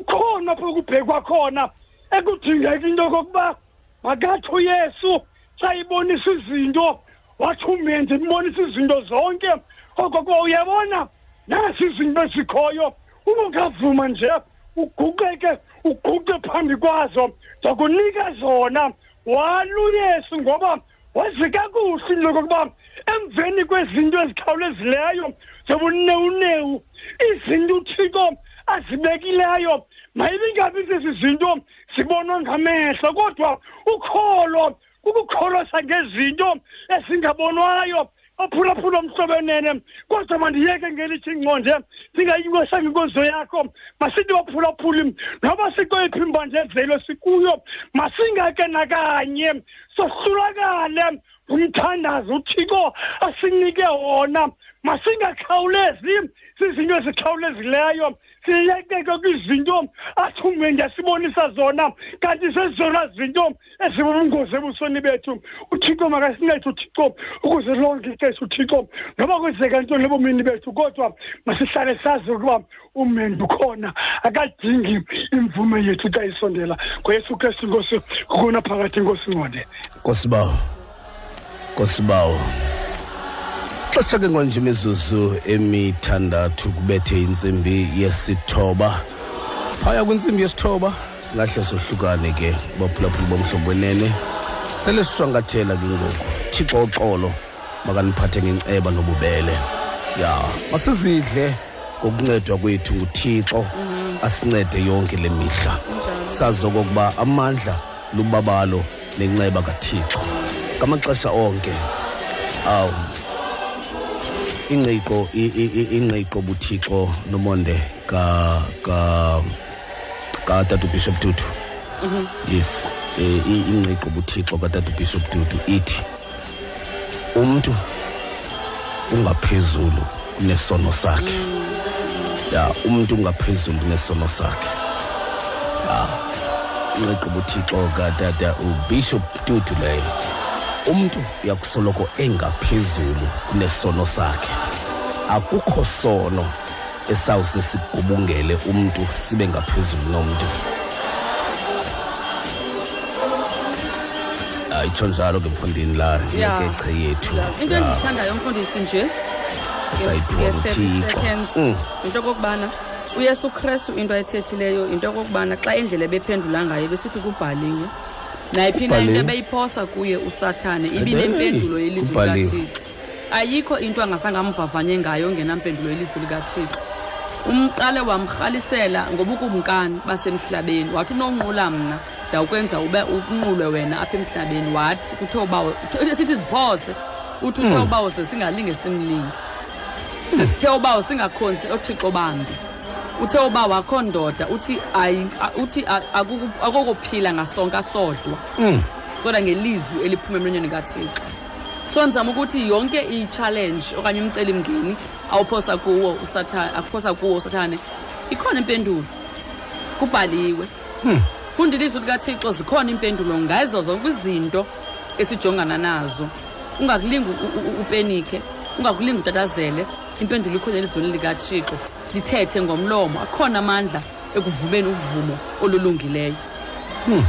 Kukhona apho kubhekwa khona ekudingeka into yokokuba makathi uyesu xa ibonisa izinto wathi umenzi mbonisa izinto zonke. Okokuba uyabona nasi izinto ezikhoyo ubungavuma nje uguqeke uguqe phambi kwazo ndakunika zona. Waluyesu ngoba wazi kakuhle into yokokuba emveni kwezinto ezikhawulezileyo zobunewunewu izinto uthixo azibekileyo. Mayibingabi zezi zinto zibonwa ngamehlo kodwa ukholo kukukholosa ngezinto ezingabonwayo ophulaphula omhlobenene kodwa mandiyeke ngelithi ngqonde ndingayinyosanga inkonzo yakho. Masithi baphulaphuli noba sikweyiphi imbandezelo sikuyo masingake nakanye. Sohlulakale ngumthandazo uthixo asinike wona. Masingakhawulezi zizinto ezikhawulezileyo. Siyekeke kwizinto athi umendi asibonisa zona kanti zezona zinto ezibubungozi ebusweni bethu. Uthixo makasincede uthixo ukuze lonke ixesha uthixo noba kwenzeka ntoni ebomini bethu kodwa masihlale sazi ukuba umendi ukhona akadingi imvume yethu xa isondela ngoyesu kristu nkosi kukona phakathi nkosi ngqonde nkosibawo nkosibawo xesha ke ngonje imizuzu emithandathu kubethe intsimbi yesithoba. Phaya kwintsimbi yesithoba. Singahle sohlukane ke baphulaphula bomhlobo wenene. Sele sishwangathela ke ngoku. Thixo uxolo makaniphathe ngenceba nobubele. Ya masizidle ngokuncedwa kwethu nguthixo. Asincede yonke le mihla. Sazi okokuba amandla lubabalo nenceba kathixo. Ngamaxesha onke. Awu ingqiqo i- i- i- ingqiqo buthixo nomonde ka ka katata ubishop tutu. Yes eh, i- ingqiqo buthixo katata ubishop tutu ithi umntu ungaphezulu kunesono sakhe. Ya umntu ungaphezulu kunesono sakhe. Ya ingqiqo buthixo katata ubishop tutu leyo. Umntu uyakusoloko engaphezulu kunesono sakhe akukho sono esawuse sigubungele umntu sibe ngaphezulu nomntu ayitsho njalo ke mfundini la Ya. ngekeche yethu into endiyithandayo mfundisi nje Esayiphiwa nguThixo. Mm. into okokubana uyesu kristu into ayithethileyo yinto okokubana xa indlela ebephendula ngayo besithi kubhaliwe nayiphi na into ebeyiphosa kuye usathane? Ibinempendulo yelizwi likathixo. Ayikho into angasangamvavanye ngayo ngenampendulo yelizwi likathixo. Umqale wamrhalisela ngobukumkani basemhlabeni. Wathi unonqula mna ndawukwenza ube unqulwe wena apha emhlabeni. Wathi kuthe ubawo sithi ziphose uthi uthe ubawo ze singalinge simlinge. Sesithe ubawo singakhonzi othixo bambi uthe uba wakho ndoda uthi ayi- uthi akokuphila ngasonka sodwa. Mm. kodwa ngelizwi eliphuma emlonyeni kathixo. So ndizama ukuthi yonke i-challenge okanye umcelimngeni awuphosa kuwo usathane akuphosa kuwo usathane ikhona impendulo. Kubhaliwe. Hmm. funda ilizwi likathixo zikhona impendulo ngazo zonke izinto esijongana nazo. Ungakulingi u- u- u- upenike. Ungakulingi utatazele impendulo ikhona elizweni likathixo. Lithethe ngomlomo. Akhona amandla ekuvumeni uvumo olulungileyo. Hmm.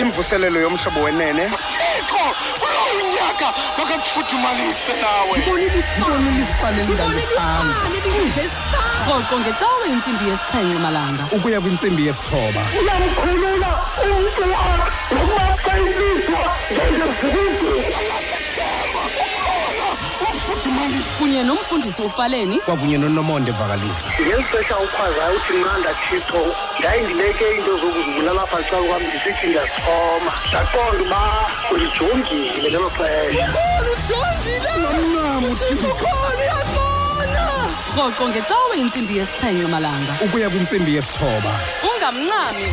imvuselelo yomhlobo wenene. Thixo uyawunyaka makakufuthumalise nawe ndibonile ifane rhoqo intsimbi yesixhenxe malanga ukuya kwintsimbi yesithoba uyamkhulula umntu nokuba xa kunye nomfundisi ufaleni. Kwakunye nonomonde vakalisa ngeli xesha ukhwazayo uthi nqanda thixo ndayindileke iinto zokuzibulala apha xa kwam ndisithi ndiyazixhoma ndaqonda uba ulijongile ngelo xesha. Rhoqo ngecawe intsimbi yesixhenxe malanga. Ukuya kwintsimbi yesithoba. Ungamncami.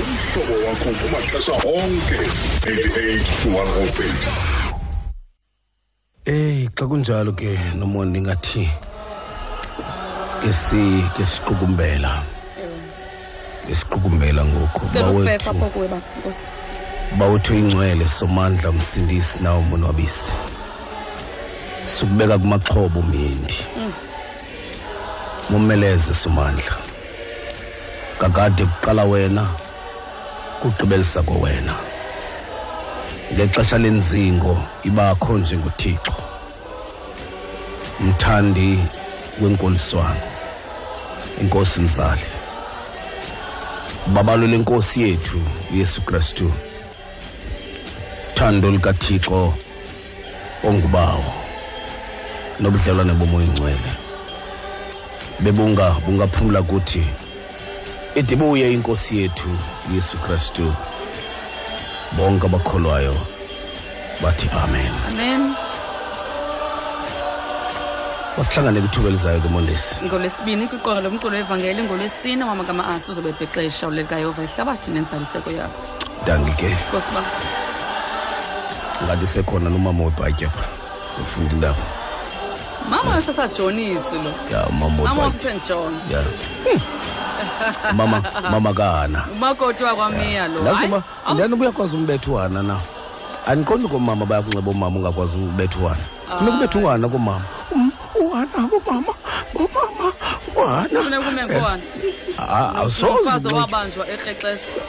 Umhlobo wakho kumaxesha onke 88 106 eyi xa kunjalo ke nomondi ndingathi ngesi ngesiqukumbela ngesiqukumbela ngoku cela ufefa bawethu apho kuwe ba nkosi. bawethu ingcwele somandla msindisi nawo monwabisi sukubeka kumaxhobo mendi Mm. mumeleze somandla. Kakade kuqala wena kugqibelisa kowena ngexesha lenzingo ibakho njengothixo mthandi wenkoliswano. Inkosi mzali babalo lenkosi yethu uyesu kristu. Thando likathixo ongubawo nobudlelwane bomoya ingcwele bebunga bungaphumla kuthi idibuye inkosi yethu uyesu kristu. Bonke abakholwayo bathi amen. Amen. Wasihlangane kwithuba elizayo ke mondesi ngolwesibini kwiqonga lomculo wevangeli ngolwesine wamagama asi uzobetha ixesha ulelikayova ihlabathi nenzaliseko yakho dangi ke. Kosiba ngathi sekhona nomama webhatya ufundi indaba. Mama wesasajonisi lo. Ya umama mama webhatya st John's. Ya mama mamakana umakoti wakwamia lo ndani ubuyakwazi umbethwana na? Andiqondi komama bayakunxiba umama ungakwazi ubethwana funeka ah. ubethwana komama um, uhana bomama bomama uhanaawusozewabanjwa erhexesha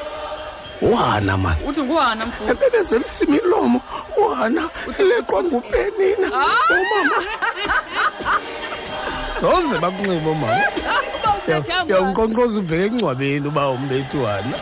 uhana eh, mani uthi nguhana mfubebezelisim eh, ilomo uhana leqwa ngupenina ah! umama. Soze bakunxiba umama uyawunkqonkqoza uvele engcwabeni uba umbethwana